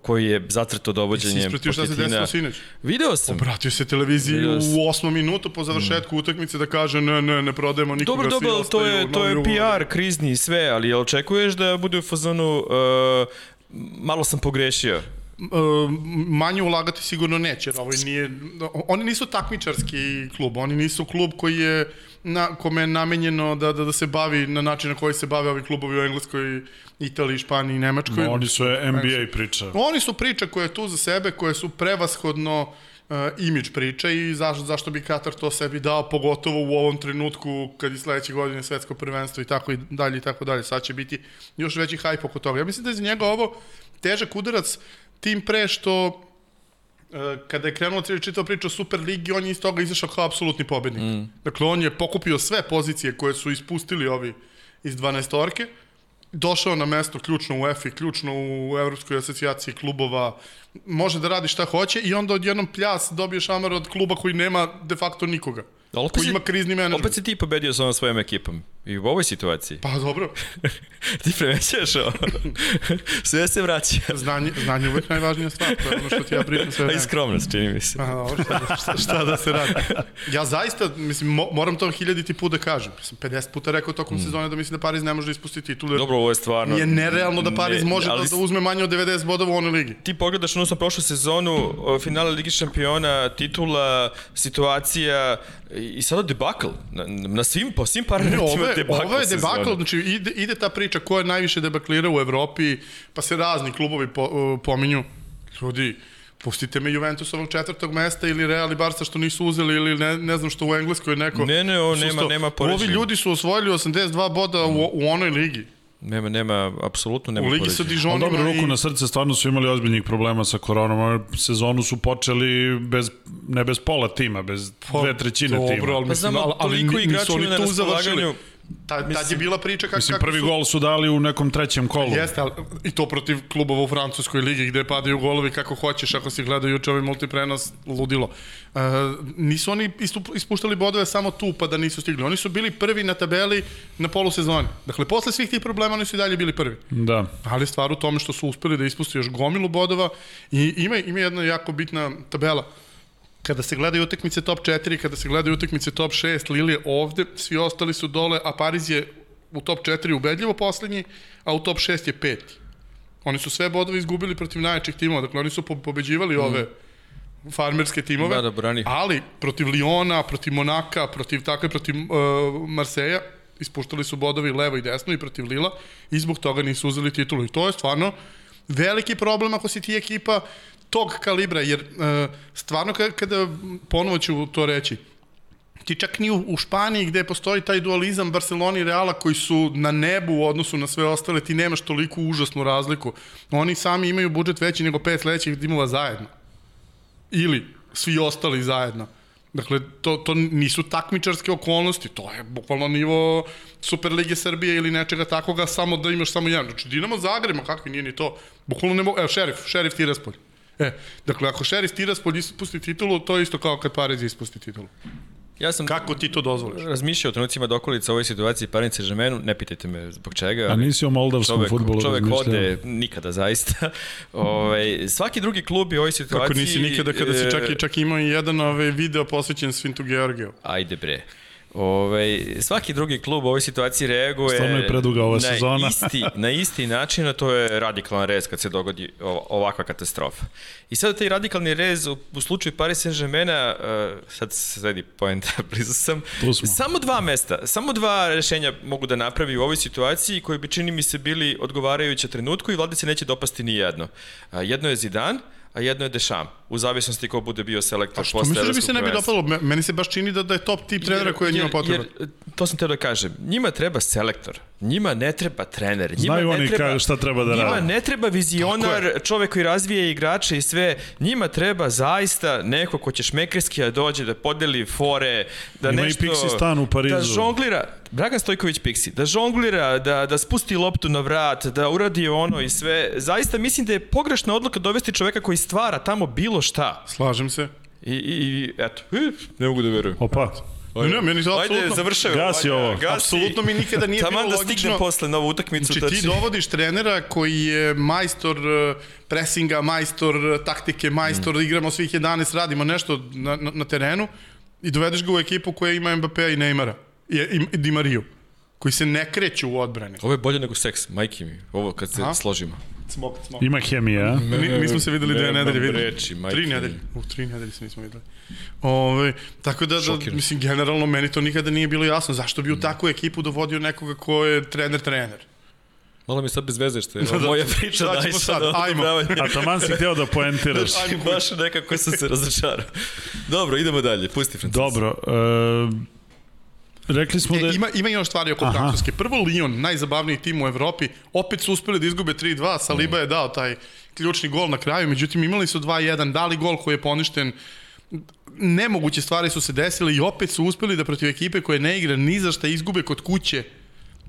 koji je zacrtao Jesi dovođenjem ispratio šta se desilo sinoć? Video sam. Obratio se televiziji Vidio sam. u osmom minutu po završetku utakmice da kaže ne, ne, ne prodajemo nikoga, Dobro, dobro, to je, to je. PR, krizni i sve, ali očekuješ da bude u fazonu uh, malo sam pogrešio? Manje ulagati sigurno neće, jer ovo nije, oni nisu takmičarski klub, oni nisu klub koji je na, kome je namenjeno da, da, da se bavi na način na koji se bave ovi klubovi u Engleskoj, Italiji, Španiji i Nemačkoj. No, oni su NBA priča. Oni su priča koje je tu za sebe, koje su prevashodno uh, imidž priča i zašto, zašto bi Katar to sebi dao, pogotovo u ovom trenutku kad je sledeće godine svetsko prvenstvo i tako i dalje i tako dalje. Sad će biti još veći hajp oko toga. Ja mislim da je za njega ovo težak udarac, tim pre što e, kada je krenulo cijeli čitava priča o Super Ligi, on je iz toga izašao kao apsolutni pobednik. Mm. Dakle, on je pokupio sve pozicije koje su ispustili ovi iz 12 orke, došao na mesto ključno u EFI, ključno u Evropskoj asocijaciji klubova, može da radi šta hoće i onda odjednom pljas dobije šamar od kluba koji nema de facto nikoga. Ali opet Koji si- ima krizni menadžment. Opet si ti pobedio sa svojom ekipom. I u ovoj situaciji. Pa dobro, ti premećaš ovo. sve se vraća. znanje, znanje je uvek najvažnija stvar, to je ono što ti ja pričam sve A i vreme. skromnost, čini mi se. Pa, dobro, šta, da- šta, šta da se radi? Ja zaista, mislim, mo, moram to hiljaditi put da kažem. Sam 50 puta rekao tokom mm. sezone da mislim da Pariz ne može da ispusti titul. Dobro, ovo je stvarno... Nije nerealno da Pariz Ne, može da, ali da uzme manje od 90 bodova u onoj ligi. ti pogledaš odnosno prošlu sezonu, finale Ligi šampiona, titula, situacija i i sada debakl. Na, na svim, po svim parametrima je, debakl ovo je debakl, znači ide, ide ta priča ko je najviše debaklira u Evropi, pa se razni klubovi po, uh, pominju. Ljudi, pustite me Juventusovog četvrtog mesta ili Real i Barca što nisu uzeli ili ne, ne znam što u Engleskoj neko... Ne, ne, ovo nema- nema Ovi poređenja. ljudi su osvojili 82 boda u, u onoj ligi. Nema, nema, apsolutno nema U ligi sa poređenja. Ali Dijonima dobro, ruku i... na srce, stvarno su imali ozbiljnih problema sa koronom. Sezonu su počeli bez, ne bez pola tima, bez dve trećine Pa, Dobro, tima. ali Pa mislim, znamo, ali, ali igrača nisu oni tu završili. Ta, tad je bila priča kako, Mislim, kako prvi su... gol su dali u nekom trećem kolu. Jeste, ali i to protiv klubova u francuskoj ligi gde padaju golovi kako hoćeš, ako si gledao juče ovaj multiprenos, ludilo. E, nisu oni istup, ispuštali bodove samo tu pa da nisu stigli. Oni su bili prvi na tabeli na polusezoni. Dakle, posle svih tih problema oni su i dalje bili prvi. Da. Ali stvar u tome što su uspeli da ispuste još gomilu bodova i ima, ima jedna jako bitna tabela. Kada se gledaju utakmice top 4, kada se gledaju utakmice top 6, Lille je ovde, svi ostali su dole, a Pariz je u top 4 ubedljivo poslednji, a u top 6 je peti. Oni su sve bodove izgubili protiv najjačih timova, dakle oni su po pobeđivali mm. ove farmerske timove, Da, da, brani. ali protiv Liona, protiv Monaka, protiv tako i protiv uh, Marseja, ispuštali su bodovi levo i desno i protiv Lila i zbog toga nisu uzeli titulu. I to je stvarno veliki problem ako si ti ekipa tog kalibra, jer uh, stvarno kada, ponovo ću to reći, ti čak ni u, Španiji gde postoji taj dualizam Barcelona i Reala koji su na nebu u odnosu na sve ostale, ti nemaš toliku užasnu razliku. Oni sami imaju budžet veći nego pet sledećih timova zajedno. Ili svi ostali zajedno. Dakle, to, to nisu takmičarske okolnosti, to je bukvalno nivo Superlige Srbije ili nečega takoga, samo da imaš samo jedan. Znači, Dinamo Zagreb, ma kakvi nije ni to. Bukvalno ne mogu, evo, šerif, šerif Tiraspolj. E, dakle, ako šerif Tiraspolj ispusti titulu, to je isto kao kad Pariz ispusti titulu. Ja sam Kako ti to dozvoliš? razmišljao o trenucima dokolica u ovoj situaciji Paris Saint-Germainu, ne pitajte me zbog čega. A nisi o moldavskom čovek, futbolu čovek ode nikada zaista. Ove, svaki drugi klub je u ovoj situaciji... Kako nisi nikada kada si čak, i, čak imao i jedan ovaj video posvećen Svintu Georgiju. Ajde bre. Ove, svaki drugi klub u ovoj situaciji reaguje Stvarno je preduga ova na sezona. Isti, na isti način, a to je radikalan rez kad se dogodi ova- ovakva katastrofa. I sada taj radikalni rez u, u slučaju Paris Saint-Germaina, uh, sad se sredi poenta, blizu sam, samo dva mesta, samo dva rešenja mogu da napravi u ovoj situaciji koji bi čini mi se bili odgovarajuće trenutku i vladi se neće dopasti ni jedno. A, jedno je Zidane, a jedno je Dešam, u zavisnosti ko bude bio selektor A što posle misliš da bi se ne bi evropskog prvenstva. dopalo? Me- Meni se baš čini da, da je top tip trenera koji je njima potreban. Jer, to sam teo da kažem, njima treba selektor, njima ne treba trener, njima Znaju ne oni treba, ka- šta treba da njima rade. ne treba vizionar, čovek koji razvije igrače i sve, njima treba zaista neko ko će šmekerski da dođe, da podeli fore, da Ima i nešto... Pixi stan u Parizu. Da žonglira, Dragan Stojković Pixi, da žonglira, da, da spusti loptu na vrat, da uradi ono i sve. Zaista mislim da je pogrešna odluka dovesti čoveka koji stvara tamo bilo šta. Slažem se. I, i, i eto, ne mogu da verujem. Opa, Ne, ne, meni to Ajde, apsolutno... završaj. Gasi ovo. Apsolutno mi nikada nije Taman bilo da stigne logično... posle na ovu utakmicu. Znači ti dovodiš trenera koji je majstor eh, presinga, majstor eh, taktike, majstor, Mm. igramo svih 11, radimo nešto na, na, na terenu i dovedeš ga u ekipu koja ima Mbappé i Neymara i, i, i Di Mariju koji se ne kreću u odbrani. Ovo je bolje nego seks, majke mi. Ovo kad se Aha. složimo. Smok, smok. ima hemija? Mi, mi smo se videli dve nedelje, videli. reči, majke tri nedelje. U, tri nedelje se nismo videli. Ove, tako da, da, mislim, generalno meni to nikada nije bilo jasno. Zašto Mm. bi u takvu ekipu dovodio nekoga ko je trener-trener? Malo mi sad bez veze što je Da, da. moja priča Šta ćemo naišla sad? na Ajmo. A taman si hteo da poentiraš. Znači, baš nekako sam se razočarao. Dobro, idemo dalje, pusti Francis. Dobro, e, rekli smo da E, je... ima, ima još stvari oko Aha. Francuske. Prvo Lyon, najzabavniji tim u Evropi, opet su uspeli da izgube 3-2, Saliba je dao taj ključni gol na kraju, međutim imali su 2-1, dali gol koji je poništen, nemoguće stvari su se desile i opet su uspeli da protiv ekipe koje ne igra ni za šta izgube kod kuće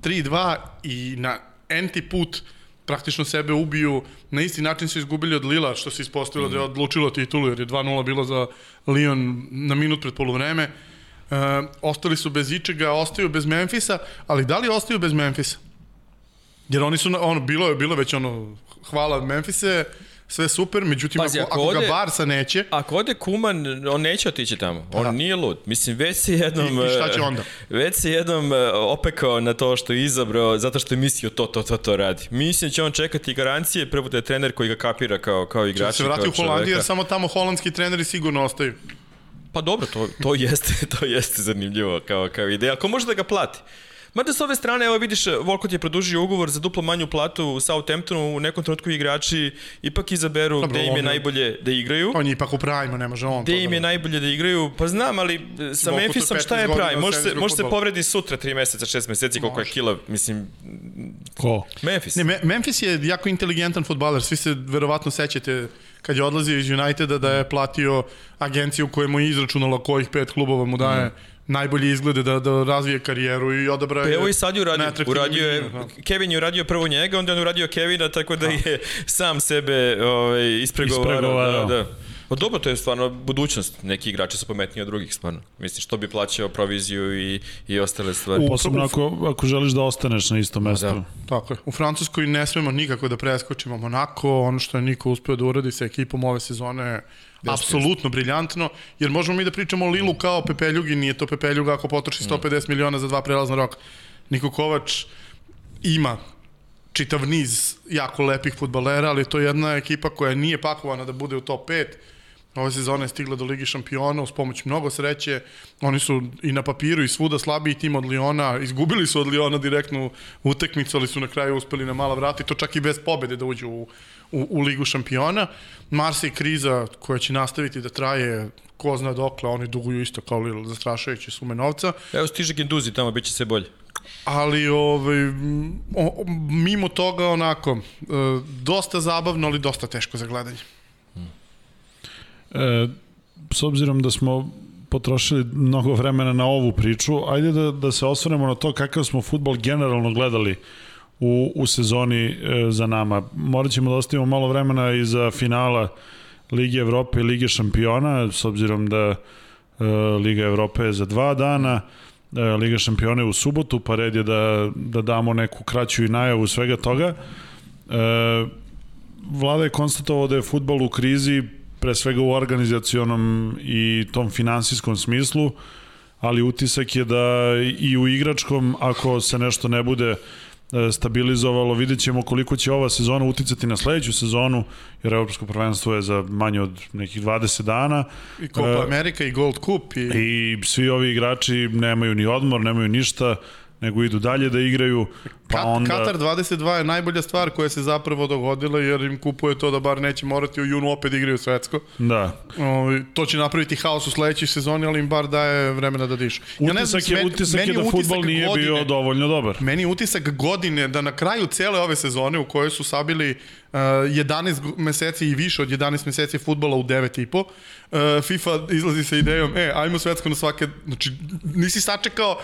3-2 i na enti put praktično sebe ubiju. Na isti način su izgubili od Lila, što se ispostavilo da je odlučilo titulu, jer je 2-0 bilo za Lyon na minut pred polovreme. E, ostali su bez ičega, ostaju bez Memfisa, ali da li ostaju bez Memfisa? Jer oni su, ono, bilo je, bilo je već ono, hvala Memfise, sve super, međutim, Pazi, ako, ako ako ga ode- Barsa neće, Ako ode Kuman, on neće otići tamo. On Da. nije lud. Mislim, već se jednom... I- i šta će e, onda? Već se jednom e, opekao na to što je izabrao, zato što je mislio to, to, to, to radi. Mislim će on čekati garancije, prvo da je trener koji ga kapira kao, kao igrač. da se vrati u Holandiju, jer samo tamo holandski treneri sigurno ostaju. Pa dobro, to, to jeste, to jeste zanimljivo kao, kao ideja. Ako može da ga plati. Mada s ove strane, evo vidiš, Volkot je produžio ugovor za duplo manju platu u Southamptonu, u nekom trenutku igrači ipak izaberu Dobro, gde im je on- najbolje da igraju. On je ipak u prajmu, ne može on. Gde im da- je najbolje da igraju, pa znam, ali e, sa Volkot je Memphisom šta 15 je pravi? Može se, može se povredi sutra 3 meseca, 6 meseci, koliko je Može. kila, mislim, Ko? Memphis. Ne, Me- Memphis je jako inteligentan futbaler. Svi se verovatno sećate kad je odlazio iz Uniteda da je platio agenciju koja mu je izračunala kojih pet klubova mu daje mm. najbolje izglede da, da razvije karijeru i odabra Pa je evo i sad je uradio. Uradio je, da. Kevin je uradio prvo njega, onda je on uradio Kevina, tako da je sam sebe ovaj, ispregovarao. Ispregovarao. Da, da. Pa dobro, to je stvarno budućnost. Neki igrači su pametniji od drugih, stvarno. Mislim, što bi plaćao proviziju i, i ostale stvari. Posebno ako, ako želiš da ostaneš na istom mestu. da. Tako je. U Francuskoj ne smemo nikako da preskočimo Monako, ono što je Niko uspeo da uradi sa ekipom ove sezone je apsolutno briljantno, jer možemo mi da pričamo o Lilu kao Pepeljugi, nije to Pepeljuga ako potroši 150 miliona za dva prelazna roka. Niko Kovač ima čitav niz jako lepih futbalera, ali to je jedna ekipa koja nije pakovana da bude u top 5. Ove sezone je stigla do Ligi šampiona uz pomoć mnogo sreće. Oni su i na papiru i svuda slabiji tim od Liona. Izgubili su od Liona direktnu utekmicu, ali su na kraju uspeli na mala vrata i to čak i bez pobede da uđu u, u, u Ligu šampiona. Marseille kriza koja će nastaviti da traje ko zna dokle, oni duguju isto kao Lille zastrašajuće sume novca. Evo stiže Genduzi tamo, bit će sve bolje. Ali ovaj, o, mimo toga onako, e, dosta zabavno, ali dosta teško za gledanje. E, s obzirom da smo potrošili mnogo vremena na ovu priču, ajde da, da se osvrnemo na to kakav smo futbol generalno gledali u, u sezoni e, za nama. Morat ćemo da ostavimo malo vremena i za finala Lige Evrope i Lige šampiona, s obzirom da e, Liga Evrope je za dva dana, e, Liga šampiona je u subotu, pa red je da, da damo neku kraću i najavu svega toga. E, Vlada je konstatovao da je futbol u krizi pre svega u organizacionom i tom finansijskom smislu, ali utisak je da i u igračkom, ako se nešto ne bude e, stabilizovalo, vidjet ćemo koliko će ova sezona uticati na sledeću sezonu, jer Evropsko prvenstvo je za manje od nekih 20 dana. I Copa Amerika i Gold Cup. I... I svi ovi igrači nemaju ni odmor, nemaju ništa, nego idu dalje da igraju. Pa Kat, onda... Katar 22 je najbolja stvar koja se zapravo dogodila jer im kupuje to da bar neće morati u junu opet da igraju svetsko. Da. O, to će napraviti haos u sledećoj sezoni, ali im bar daje vremena da dišu. Ja ne znam, utisak je, utisak je da futbol nije godine, bio dovoljno dobar. Meni je utisak godine da na kraju cele ove sezone u kojoj su sabili uh, 11 meseci i više od 11 meseci futbola u 9 i po, uh, FIFA izlazi sa idejom, e, ajmo svetsko na svake, znači nisi sačekao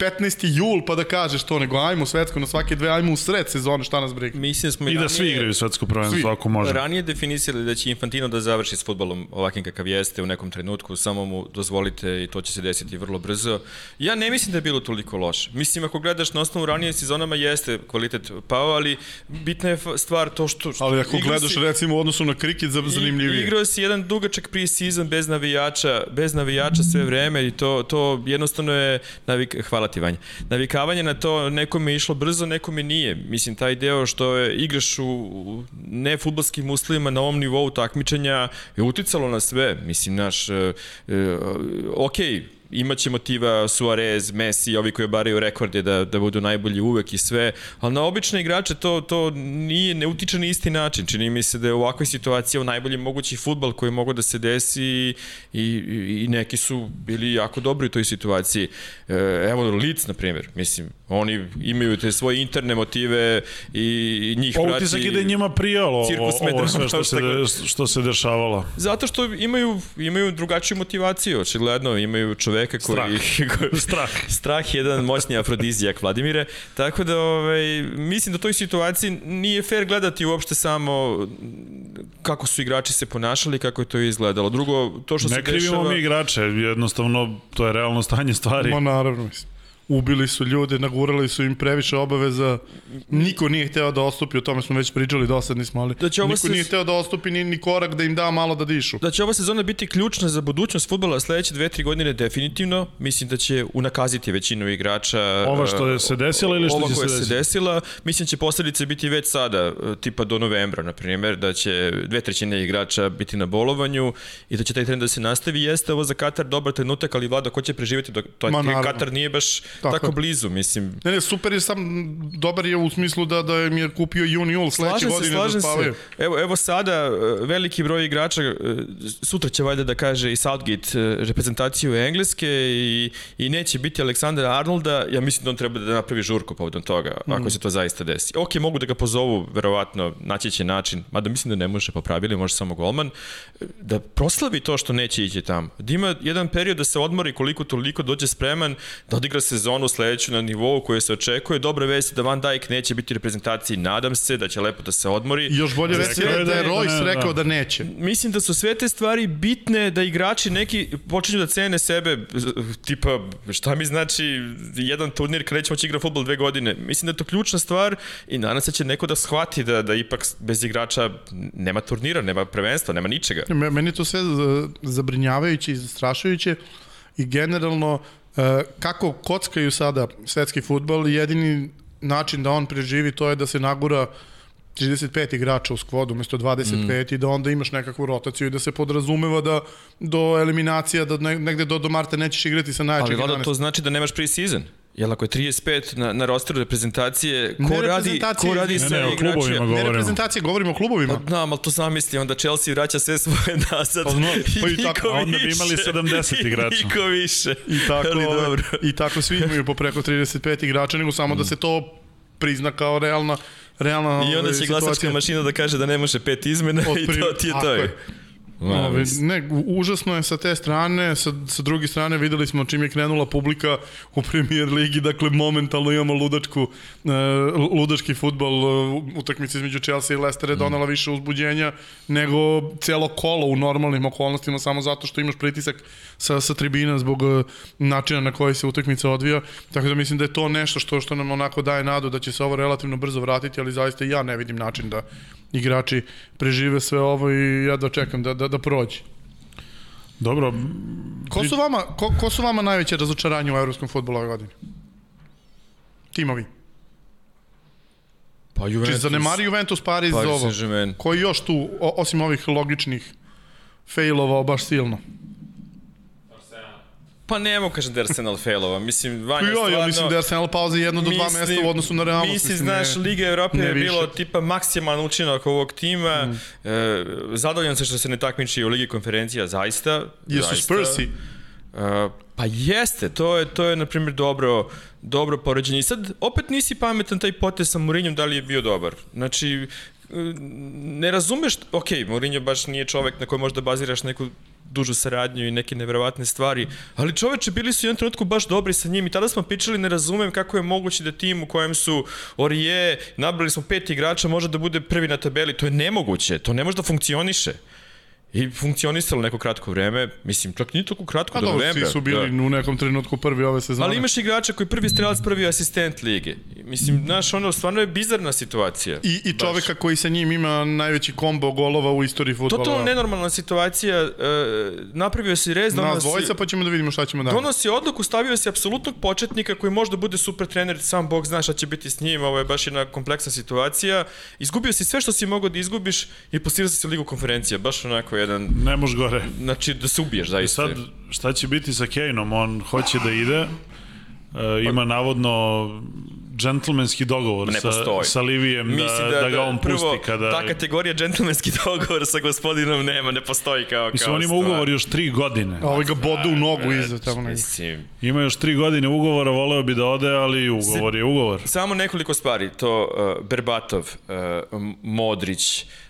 15. jul pa da kažeš to, nego ajmo svetsko na svake dve, ajmo u sred sezone, šta nas briga. Mislim da smo I, I da svi igraju svetsko prvenstvo ako može. Ranije definisali da će Infantino da završi s futbolom ovakvim kakav jeste u nekom trenutku, samo mu dozvolite i to će se desiti vrlo brzo. Ja ne mislim da je bilo toliko loše. Mislim, ako gledaš na osnovu ranije sezonama jeste kvalitet pao, ali bitna je stvar to što... što ali ako gledaš si, recimo u odnosu na kriket, zanimljivije. Igrao si jedan dugačak pre-season bez navijača, bez navijača sve vreme i to, to jednostavno je navik, hvala ti Vanja. Navikavanje na to nekome je išlo brzo, nekome nije. Mislim, taj deo što je, igraš u nefutbolskim uslovima na ovom nivou takmičenja je uticalo na sve. Mislim, naš, e, e, ok, imaće motiva Suarez, Messi, ovi koji obaraju rekorde da, da budu najbolji uvek i sve, ali na obične igrače to, to nije, ne utiče na isti način. Čini mi se da je u ovakvoj situaciji najbolji mogući futbal koji mogu da se desi i, i, i neki su bili jako dobri u toj situaciji. E, evo, Lic, na primjer, mislim, oni imaju te svoje interne motive i, i njih prati... Utisak je da je njima prijalo ovo sve što se, de, što se dešavalo. Zato što imaju, imaju drugačiju motivaciju, očigledno, imaju čovek čoveka koji... Strah. strah. strah je jedan moćni afrodizijak, Vladimire. Tako da, ovaj, mislim da u toj situaciji nije fair gledati uopšte samo kako su igrači se ponašali, kako je to izgledalo. Drugo, to što ne se dešava... Ne krivimo mi igrače, jednostavno to je realno stanje stvari. Ma naravno, mislim ubili su ljude, nagurali su im previše obaveza, niko nije hteo da ostupi, o tome smo već pričali, dosadni smo, ali da će niko se... nije hteo da ostupi ni, ni korak da im da malo da dišu. Da će ova sezona biti ključna za budućnost futbola sledeće dve, tri godine definitivno, mislim da će unakaziti većinu igrača. Ova što je se desila ili što će se desila? se desila, mislim da će posledice biti već sada, tipa do novembra, na primjer, da će dve trećine igrača biti na bolovanju i da će taj trend da se nastavi. Jeste ovo za Katar dobar trenutak, ali vlada ko će preživeti dok to, Katar nije baš tako, tako blizu, mislim. Ne, ne, super je sam, dobar je u smislu da, da im je kupio juni jul sledeće godine da spavaju. Se. Evo, evo sada e, veliki broj igrača, e, sutra će valjda da kaže i Southgate e, reprezentaciju Engleske i, i neće biti Aleksandra Arnolda, ja mislim da on treba da napravi žurko povodom toga, mm. ako se to zaista desi. Ok, mogu da ga pozovu, verovatno, naći će način, mada mislim da ne može po pravilu, može samo golman, da proslavi to što neće ići tamo. Da ima jedan period da se odmori koliko toliko dođe spreman, da odigra sezonu sezonu sledeću na nivou koje se očekuje. Dobra vest da Van Dijk neće biti u reprezentaciji, nadam se da će lepo da se odmori. I još bolje vest je da je Royce rekao da neće. Mislim da su sve te stvari bitne da igrači neki počinju da cene sebe, tipa šta mi znači jedan turnir kada nećemo će igra futbol dve godine. Mislim da je to ključna stvar i nadam se da će neko da shvati da, da ipak bez igrača nema turnira, nema prvenstva, nema ničega. Meni to sve zabrinjavajuće i zastrašujuće i generalno kako kockaju sada svetski futbol, jedini način da on preživi to je da se nagura 35 igrača u skvodu umesto 25 mm. i da onda imaš nekakvu rotaciju i da se podrazumeva da do eliminacija, da negde do, do marta nećeš igrati sa najjačih Ali vada to znači da nemaš pre-season? Jel ako je 35 na, na rosteru reprezentacije, ko ne radi, ko radi sa ne, ne, igračima? Ne reprezentacije, govorimo o klubovima. Pa, znam, ali to sam misli, onda Chelsea vraća sve svoje nazad. Pa, no, pa i tako, a onda bi imali 70 igrača. Niko više. I tako, ali dobro. I tako svi imaju po preko 35 igrača, nego samo da se to prizna kao realna realna I onda će glasačka mašina da kaže da ne može pet izmena i to ti je to. Je. Ove, ne, užasno je sa te strane, sa, sa druge strane videli smo čim je krenula publika u premier ligi, dakle momentalno imamo ludačku, uh, ludački futbol, uh, utakmica između Chelsea i Leicester je mm. donala više uzbuđenja nego celo kolo u normalnim okolnostima samo zato što imaš pritisak sa, sa tribina zbog uh, načina na koji se utakmica odvija, tako da mislim da je to nešto što, što nam onako daje nadu da će se ovo relativno brzo vratiti, ali zaista ja ne vidim način da igrači prežive sve ovo i ja da čekam da, da, da prođe. Dobro, Ko su vama, ko, ko su vama najveće razočaranje u evropskom futbolu ove godine? Timovi. Pa Či Juventus. zanemari Juventus, Paris, Paris ovo. Koji još tu, o, osim ovih logičnih, failovao baš silno? Pa ne mogu kažem da je Arsenal failova. Mislim, Vanja Ja, stvarno... ja mislim da je Arsenal pauza jedno do dva Mislim- mesta u odnosu na realnost. Mislim, znaš, ne- Liga Evrope je više. bilo tipa maksimalan učinak ovog tima. Mm. E, zadovoljan se što se ne takmiči u Ligi konferencija, zaista. Jesu. Spursi. Uh, pa jeste, to je, to je na primjer dobro, dobro poređenje. I sad, opet nisi pametan taj potez sa Mourinhom da li je bio dobar. Znači, uh, ne razumeš, ok, Mourinho baš nije čovek na koji možda baziraš neku dužu saradnju i neke neverovatne stvari, ali čoveče, bili su u jednom trenutku baš dobri sa njim i tada smo pričali, ne razumem kako je moguće da tim u kojem su Orije, nabrali smo pet igrača, može da bude prvi na tabeli, to je nemoguće, to ne može da funkcioniše. I funkcionisalo neko kratko vreme, mislim, čak nije toliko kratko Pa do novembra. svi su bili Da. u nekom trenutku prvi ove sezone. Ali imaš igrača koji prvi strelac, prvi asistent lige. Mislim, znaš, ono, stvarno je bizarna situacija. I, i čoveka koji sa njim ima najveći kombo golova u istoriji futbola. Totalno nenormalna situacija, e, napravio si rez, donosi, dvojica, pa ćemo da vidimo šta ćemo dalje. donosi odluku, stavio si apsolutnog početnika koji može da bude super trener, sam Bog zna šta će biti s njim, ovo je baš jedna kompleksna situacija. Izgubio si sve što si mogao da izgubiš i postirao si ligu konferencija, baš onako jedan, ne može gore. znači da se ubiješ I zaista. sad, šta će biti sa Kaneom? On hoće da ide, e, ima navodno džentlmenski dogovor Ne sa, sa Livijem da, da, ga on pusti prvo, kada... ta kategorija džentlmenski dogovor sa gospodinom nema, ne postoji kao, Mislim, kao on ima stvar. ugovor još tri godine. A ovaj ga bodu u nogu iza tamo negdje. Mislim, Ima još tri godine ugovora, voleo bi da ode, ali ugovor je ugovor. Samo nekoliko stvari, to uh, Berbatov, uh, Modrić, uh,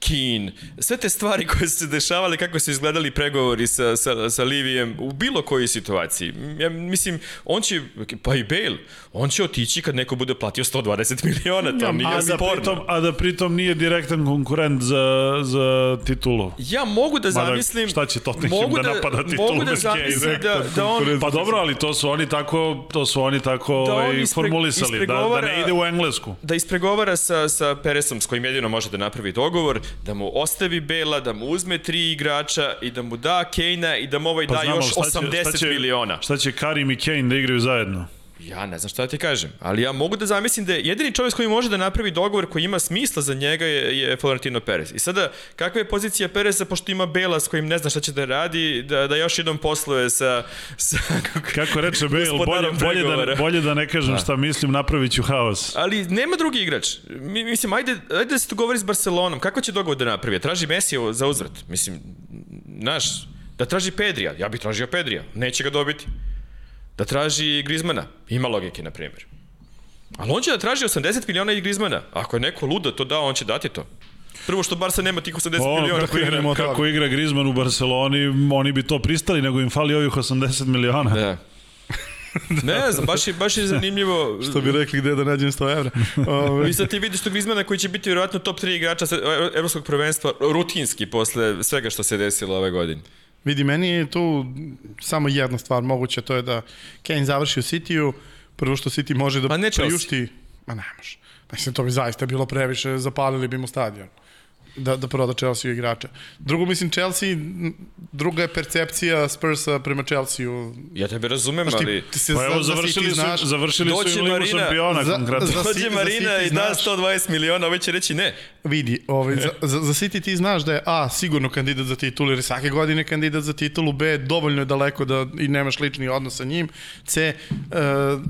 Keane, sve te stvari koje su se dešavale, kako su izgledali pregovori sa, sa, sa Livijem u bilo kojoj situaciji. Ja mislim, on će, pa i Bale, on će otići kad neko bude platio 120 miliona, to Ja, nije A da, sporno. pritom, a da pritom nije direktan konkurent za, za titulu. Ja mogu da Mada, zamislim... šta će Tottenham mogu da napada titulu Mogu da zamislim da, da on... Pa dobro, ali to su oni tako, to su oni tako Da on ovaj, ispre- formulisali, da, da ne ide u Englesku. da ispregovara sa, sa Peresom s kojim jedino može da napravi dogovor, da mu ostavi Bela, da mu uzme tri igrača i da mu da Kejna i da mu ovaj da Pa znamo, još šta će- 80 šta će- miliona. Šta će Karim i Kane da igraju zajedno? Ja ne znam šta da ti kažem, ali ja mogu da zamislim da je jedini čovjek s kojim može da napravi dogovor koji ima smisla za njega je, je Florentino Perez. I sada, kakva je pozicija Pereza, pošto ima Bela s kojim ne zna šta će da radi, da, da još jednom posluje sa... sa Kako reče Bale, bolje, bolje, da, bolje da ne kažem šta mislim, napravit ću haos. Ali nema drugi igrač. Mi, mislim, ajde, ajde da se dogovori s Barcelonom. Kako će dogovor da napravi? Traži Messi za uzvrat. Mislim, znaš, da traži Pedrija. Ja bih tražio Pedrija. Neće ga dobiti. Da traži Grizmana. Ima logike, na primjer. Ali on će da traži 80 miliona i Grizmana. Ako je neko luda to dao, on će dati to. Prvo što Barca nema tih 80 Ono, miliona. kako, igra, kako toga. igra Griezmann u Barceloni, oni bi to pristali, nego im fali ovih 80 miliona. Da. Ne znam, baš je, baš je zanimljivo. Što bi rekli gde da nađem 100 evra. Ove, I sad ti vidiš tog Grizmana koji će biti vjerojatno top 3 igrača sa- e, evropskog prvenstva rutinski posle svega što se desilo ove godine. Vidi, meni je tu samo jedna stvar moguća, to je da Kane završi u City-u, prvo što City može da A ne Chelsea. priušti... Ma ne može. Mislim, to bi zaista bilo previše, zapalili bi mu stadion da, da proda Chelsea igrača. Drugo, mislim, Chelsea, druga je percepcija Spursa prema Chelsea-u. Ja tebe razumem, Znaš, ti, ali... ti se Pa evo, za, za završili City su, znaš, završili su im Ligu šampiona za- konkretno. za- Dođe City- Marina i da znaš. 120 miliona, ovaj će reći ne. Vidi, ovaj, za, za, za City ti znaš da je A, sigurno kandidat za titulu, jer je svake godine kandidat za titulu, B, dovoljno je daleko da i nemaš lični odnos sa njim, C, uh,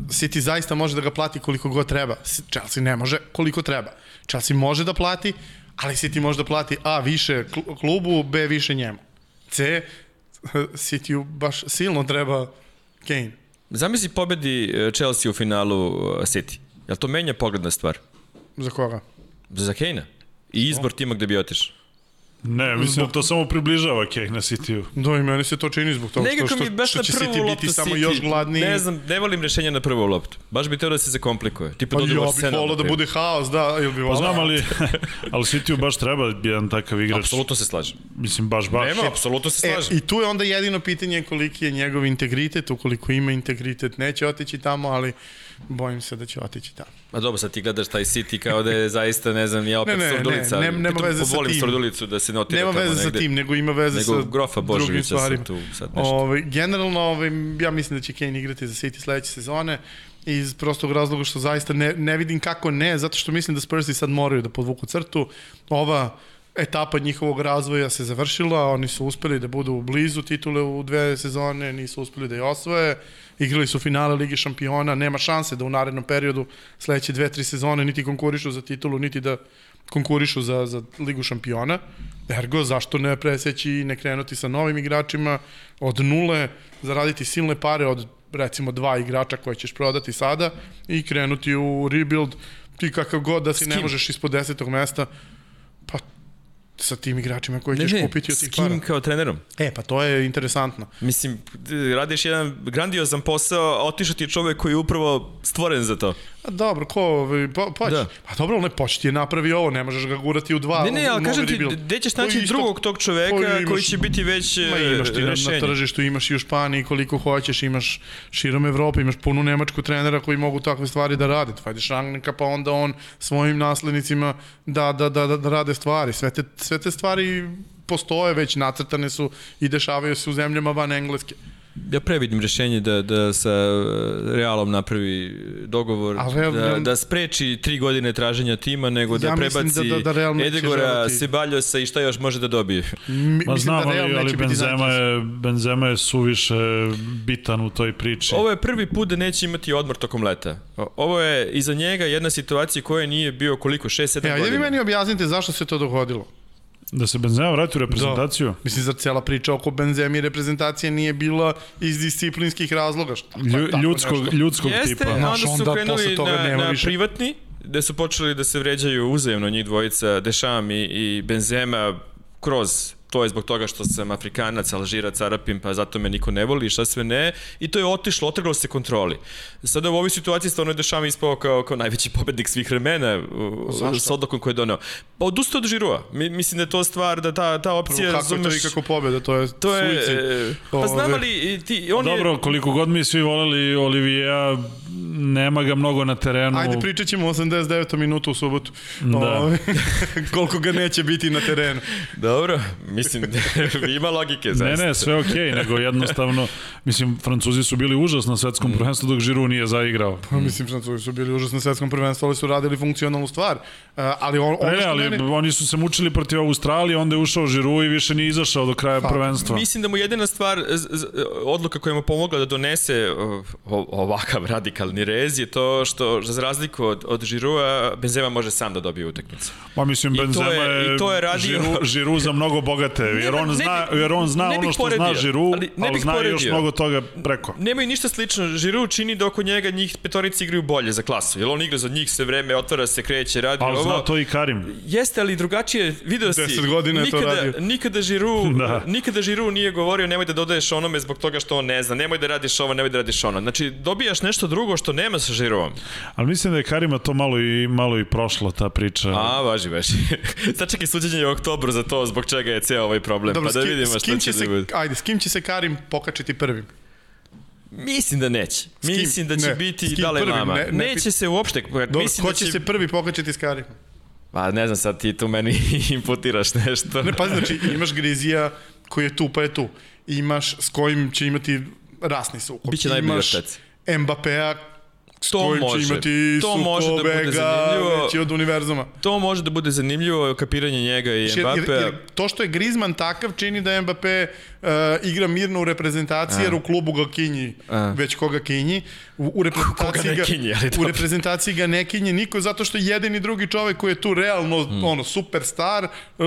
City zaista može da ga plati koliko god treba, Chelsea ne može koliko treba. Chelsea može da plati, ali City može da plati A, više kl- klubu, B, više njemu. C, City baš silno treba Kane. Zamisli pobedi e, Chelsea u finalu e, City. Jel to menja pogled na stvar? Za koga? Za Kane-a? I izbor tima gde bi otišao. Ne, mislim da to samo približava Kane na City-u. Da, i meni se to čini zbog toga što, Nekako što, mi baš što će City biti samo City, još gladniji. Ne znam, ne volim rešenja na prvu loptu. Baš bi teo da se zakomplikuje. Tipa Pa da ja ode u bih volao da bude haos, da, ili bi Pa volao. znam, ali, ali City-u baš treba jedan takav igrač. Apsolutno se slažem. Mislim, baš, baš. Nema, apsolutno se E, slažem. I tu je onda jedino pitanje koliki je njegov integritet, ukoliko ima integritet, neće otići tamo, ali bojim se da će otići tamo. Ma dobro, sad ti gledaš taj City kao da je zaista, ne znam, ja opet Ne, ne, ne, Surdulica. ne, nema Pritom veze sa volim tim. Surdulicu da se notira Nema tamo veze sa negde. tim, nego ima veze Nego sa Grofa Božovića se tu sad nešto. Ovaj, generalno, ovaj, ja mislim da će Kane igrati za City sledeće sezone iz prostog razloga što zaista ne, ne vidim kako ne, zato što mislim da Spursi sad moraju da podvuku crtu. Ova etapa njihovog razvoja se završila, oni su uspeli da budu blizu titule u dve sezone, nisu uspeli da je osvoje, igrali su finale Lige šampiona, nema šanse da u narednom periodu sledeće dve, tri sezone niti konkurišu za titulu, niti da konkurišu za, za Ligu šampiona. Ergo, zašto ne preseći i ne krenuti sa novim igračima od nule, zaraditi silne pare od recimo dva igrača koje ćeš prodati sada i krenuti u rebuild ti kakav god da si ne možeš ispod desetog mesta sa tim igračima koji Ne, ćeš ne, kupiti od s tih kim para. kao trenerom? E, pa to je interesantno. Mislim, radiš jedan grandiozan posao, a otišao ti je čovek koji je upravo stvoren za to. A dobro, ko, pa, pa, Da. pa dobro, ali ne, Poć ti je napravi ovo, ne možeš ga gurati u dva. Ne, ne, ali kažem ti, gde ćeš Koji naći isto- drugog tog čoveka koji koji, imaš- će biti već Ma imaš ti na, na rešenje? tržištu, imaš i u Španiji koliko hoćeš, imaš širom Evrope, imaš punu nemačku trenera koji mogu takve stvari da rade. Tvajde Šangnika, pa onda on svojim naslednicima da, da, da, da, da rade stvari. Sve te, sve te stvari postoje već, nacrtane su i dešavaju se u zemljama van Engleske. Ja previdim rešenje da, da sa e, Realom napravi dogovor, A Real- da, da spreči tri godine traženja tima, nego da Ja prebaci da- da- da Real Edegora. Sebaljosa i šta još može da dobije. Mi, Ma znam, Real ali, ali Benzema je, Benzema je suviše bitan u toj priči. Ovo je prvi put da neće imati odmor tokom leta. Ovo je iza njega jedna situacija koja nije bio koliko, 6-7 E, ajde vi godina. meni objasnite zašto se to dogodilo. Da se Benzema vrati u reprezentaciju? Da. Mislim, zar cela priča oko Benzema i reprezentacije nije bila iz disciplinskih razloga? Šta, Lju, tako ljudskog, nešto? ljudskog Jeste, tipa. Znaš, onda su onda krenuli posle toga na, nema na više. privatni, gde su počeli da se vređaju uzajemno njih dvojica, Dešam i, i Benzema kroz to je zbog toga što sam Afrikanac, Alžirac, Arapim, pa zato me niko ne voli i šta sve ne. I to je otišlo, otrgalo se kontroli. Sada u ovoj situaciji stvarno je Dešam ispao kao, kao najveći pobednik svih vremena s odlukom koje je doneo. Pa odustao od Žirua. Mi, mislim da je to stvar, da ta, ta opcija... Kako je to ikako pobeda? To je, To je, suicid. pa znam Ove. ali i ti, on Dobro, je... koliko god mi svi voleli Olivija, nema ga mnogo na terenu. Ajde, pričat ćemo 89. minutu u subotu. Da. Ove, koliko ga neće biti na terenu. Dobro, mislim, ima logike, Ne, zaista. ne, sve okej, okay, nego jednostavno, mislim, Francuzi su bili užas na svetskom prvenstvu dok Žiru nije zaigrao. Pa, mislim, Francuzi su bili užasni na svetskom prvenstvu, ali su radili funkcionalnu stvar. Uh, ali on, ono Ne, ne, ali meni... oni su se mučili protiv Australije, onda je ušao Žiru i više nije izašao do kraja prvenstva. Mislim da mu jedina stvar, odluka koja mu pomogla da donese o, o- ovakav radikalni rez je to što, za razliku od, od Žirua, Benzema može sam da dobije utakmicu. Pa mislim, I to Benzema je- je, i to je radio- Žiru, Žiru za mnogo bogate, jer on ne zna, jer on zna ono što zna poredio, Žiru, ali ne ali zna još poredio. mnogo toga preko. Nemaju ništa slično. Žiru čini da oko njega njih petorici igraju bolje za klasu. Jer on igra za njih sve vreme, otvara se, kreće, radi Ali ovo. zna to i Karim. Jeste, ali drugačije, video si. 10 godina je to nikada, radio. Nikada Žiru, Da. da. nikada Žiru nije govorio nemoj da dodaješ onome zbog toga što on ne zna, nemoj da radiš ovo, nemoj da radiš ono. Znači, dobijaš nešto drugo što nema sa Žirovom. Ali mislim da je Karima to malo i, malo i prošla ta priča. A, važi, važi. Sačekaj suđenje u oktobru za to zbog čega je ceo ovaj problem, Dobro, pa da s kim, vidimo s šta kim će će da se, bude. ajde, s kim će se Karim pokačiti prvim? Mislim da neće. kim? Mislim da će Ne, biti kim Dalaj prvim? Lama. Ne- ne Neće pit- se uopšte... Dobro, mislim ko da će se prvi pokačiti s Karimom? Pa ne znam, sad ti tu meni imputiraš nešto. Ne, pazi, znači, imaš Grizija koji je tu, pa je tu. Imaš s kojim će imati rasni sukob. Biće najbolji Imaš. Mbappéa To može. će imati To može da bude zanimljivo. veći od univerzuma. To može da bude zanimljivo, kapiranje njega i Jer, jer, Mbappe. jer to što je Griezmann takav čini da Mbappé uh, igra mirno u reprezentaciji, jer u klubu ga kinji, A. već koga kinji. U, u reprezentaciji ga, kinji, ali u reprezentaciji ga ne kinji niko zato što jedini drugi čovek koji je tu realno Hmm. ono superstar uh,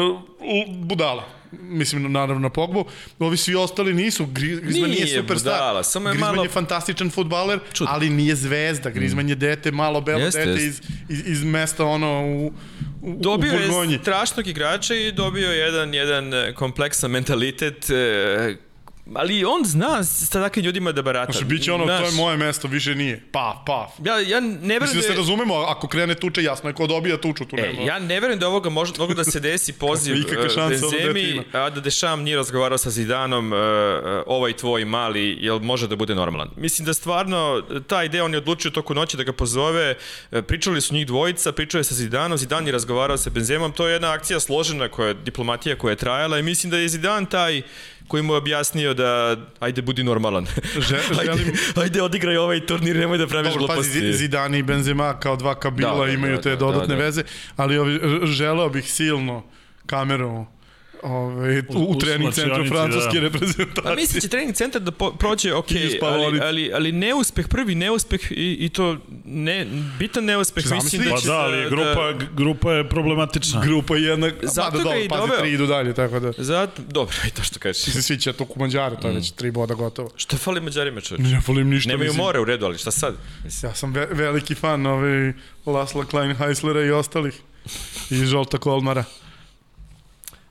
budala. Mislim naravno na Pogbu. Ovi svi ostali nisu. Gri- Griezmann nije, Nije superstar. budala, samo je Griezmann malo- je fantastičan fudbaler, Čut. ali nije zvezda. Griezmann je dete, malo belo Jeste, dete jeste. iz, iz, iz mesta ono u, u, Dobio u je strašnog igrača i dobio jedan, jedan e, kompleksan mentalitet e, ali on zna sa takvim ljudima da barata. Znači, bit će ono, Znaš, to je moje mesto, više nije. Paf, paf. Ja, ja ne verujem Mislim da se da... je- razumemo, ako krene tuče, jasno je ko dobija tuču, tu E, nema. ja ne verujem da ovoga može, mogu da se desi poziv Benzemi, ima. a da Dešam nije razgovarao sa Zidanom, uh, ovaj tvoj mali, jel može da bude normalan. Mislim da stvarno ta ideja, on je odlučio toku noći da ga pozove, e, pričali su njih dvojica, pričao je sa Zidanom, Zidan je razgovarao sa Benzemom, to je jedna akcija složena, koja je diplomatija koja je trajala i mislim da je Zidan taj koji mu je objasnio da ajde budi normalan. Že- ajde, ajde odigraj ovaj turnir, nemoj da praviš Dobro, pazi, gluposti. Zi- Zidane i Benzema kao dva kabila Da, da, imaju da, te da, dodatne da, da. veze, ali ovi, želeo bih silno kameru ovaj, u, u u trening centru slačionici, francuske da. reprezentacije. Pa mislim da će trening centar da po, prođe ok, ali, ali, ali neuspeh, prvi neuspeh i, i to ne, bitan neuspeh, Zamisli- mislim da Pa da, ali grupa, grupa je problematična. Grupa jedna, Zato mada ga dobro, i pazi, doveo. tri idu dalje, tako da... Zato, dobro, i to što kažeš. Svi će to ku Mađare, to je već tri boda gotovo. Šta fali Mađarima čovječ? Ne volim ništa. Nemaju mislim. more u redu, ali šta sad? Mislim, Ja sam ve veliki fan ove Lasla Klein Heislera i ostalih. I Žolta Kolmara.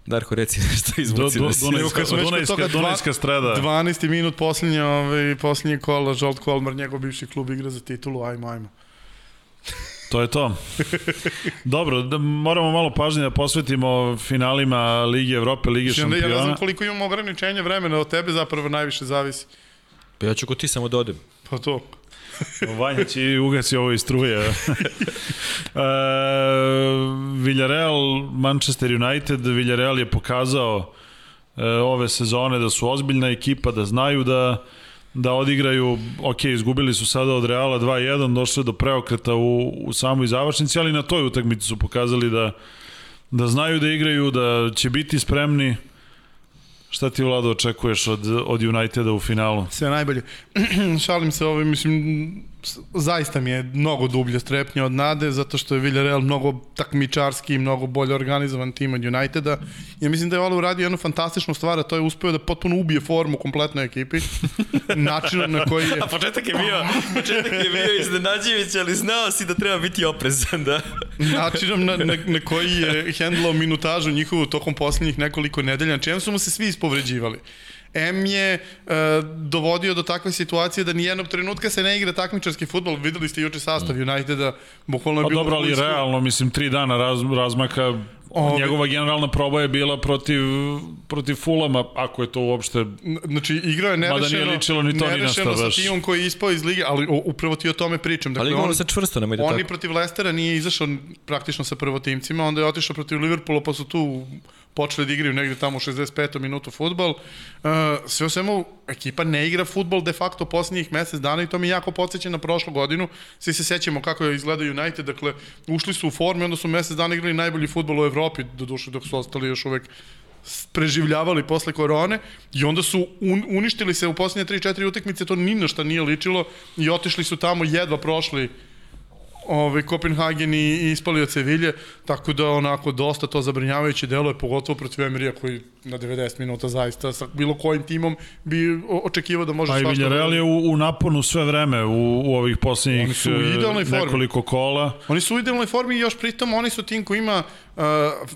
Darko, reci nešto Do, izvuci do, smo već kod Dunajska, toga, strada. 12. minut posljednje, ovaj, posljednje kola, Žolt Kolmar, njegov bivši klub igra za titulu, ajmo, ajmo. To je to. Dobro, da moramo malo pažnje da posvetimo finalima Lige Evrope, Lige da ja ne znam šampiona. koliko imamo ograničenja vremena, od tebe zapravo najviše zavisi. Pa ja ću kod ti samo da odem. Pa to. Vanja će ugasi ovo iz struje. e, Villarreal, Manchester United, Villarreal je pokazao e, ove sezone da su ozbiljna ekipa, da znaju da da odigraju, ok, izgubili su sada od Reala 2-1, došli do preokreta u, u samoj završnici, ali na toj utakmici su pokazali da, da znaju da igraju, da će biti spremni. Šta ti, Vlado, očekuješ od, od Uniteda u finalu? Sve najbolje. Šalim se, ovaj, mislim, zaista mi je mnogo dublje strepnje od nade, zato što je Villarreal mnogo takmičarski i mnogo bolje organizovan tim od Uniteda. Ja mislim da je Ole uradio jednu fantastičnu stvar, a to je uspeo da potpuno ubije formu kompletnoj ekipi. Načinom na koji je... A početak je bio, početak je bio iznenađivić, ali znao si da treba biti oprezan, da. načinom na, na, na koji je hendlao minutažu njihovu tokom poslednjih nekoliko nedelja, čem su mu se svi ispovređivali. M je e, dovodio do takve situacije da nijednog trenutka se ne igra takmičarski futbol. Videli ste juče sastav Uniteda, bukvalno je Pa bilo... dobro, ali realno, mislim, tri dana raz, razmaka, Ovi- njegova generalna proba je bila protiv, protiv Fulama, ako je to uopšte... Znači, igrao je Mada nerešeno, nije ličilo ni to ni na nerešeno šta sa baš. timom koji je ispao iz lige, ali o, upravo ti o tome pričam. Dakle, Ali on, sa čvrsto, nemoj da tako. protiv Lestera nije izašao praktično sa prvotimcima, onda je otišao protiv Liverpoola, pa su tu počeli da igraju negde tamo u 65. minutu futbol. Uh, sve o svemu, ekipa ne igra futbol de facto poslednjih mesec dana i to mi jako podsjeća na prošlu godinu. Svi se sećamo kako je izgleda United, dakle, ušli su u formu i onda su mesec dana igrali najbolji futbol u Evropi, do duše dok su ostali još uvek preživljavali posle korone i onda su un, uništili se u posljednje 3-4 utakmice, to ni na šta nije ličilo i otišli su tamo jedva prošli ovaj, Kopenhagen i, i ispali od Sevilje, tako da onako dosta to zabrinjavajuće deluje, pogotovo protiv Emerija koji na 90 minuta zaista sa bilo kojim timom bi očekivao da može Pa i svašta Villarreal da- je u, u naponu sve vreme u, u ovih poslednjih e, nekoliko kola. Oni su u idealnoj formi i još pritom oni su tim koji ima uh,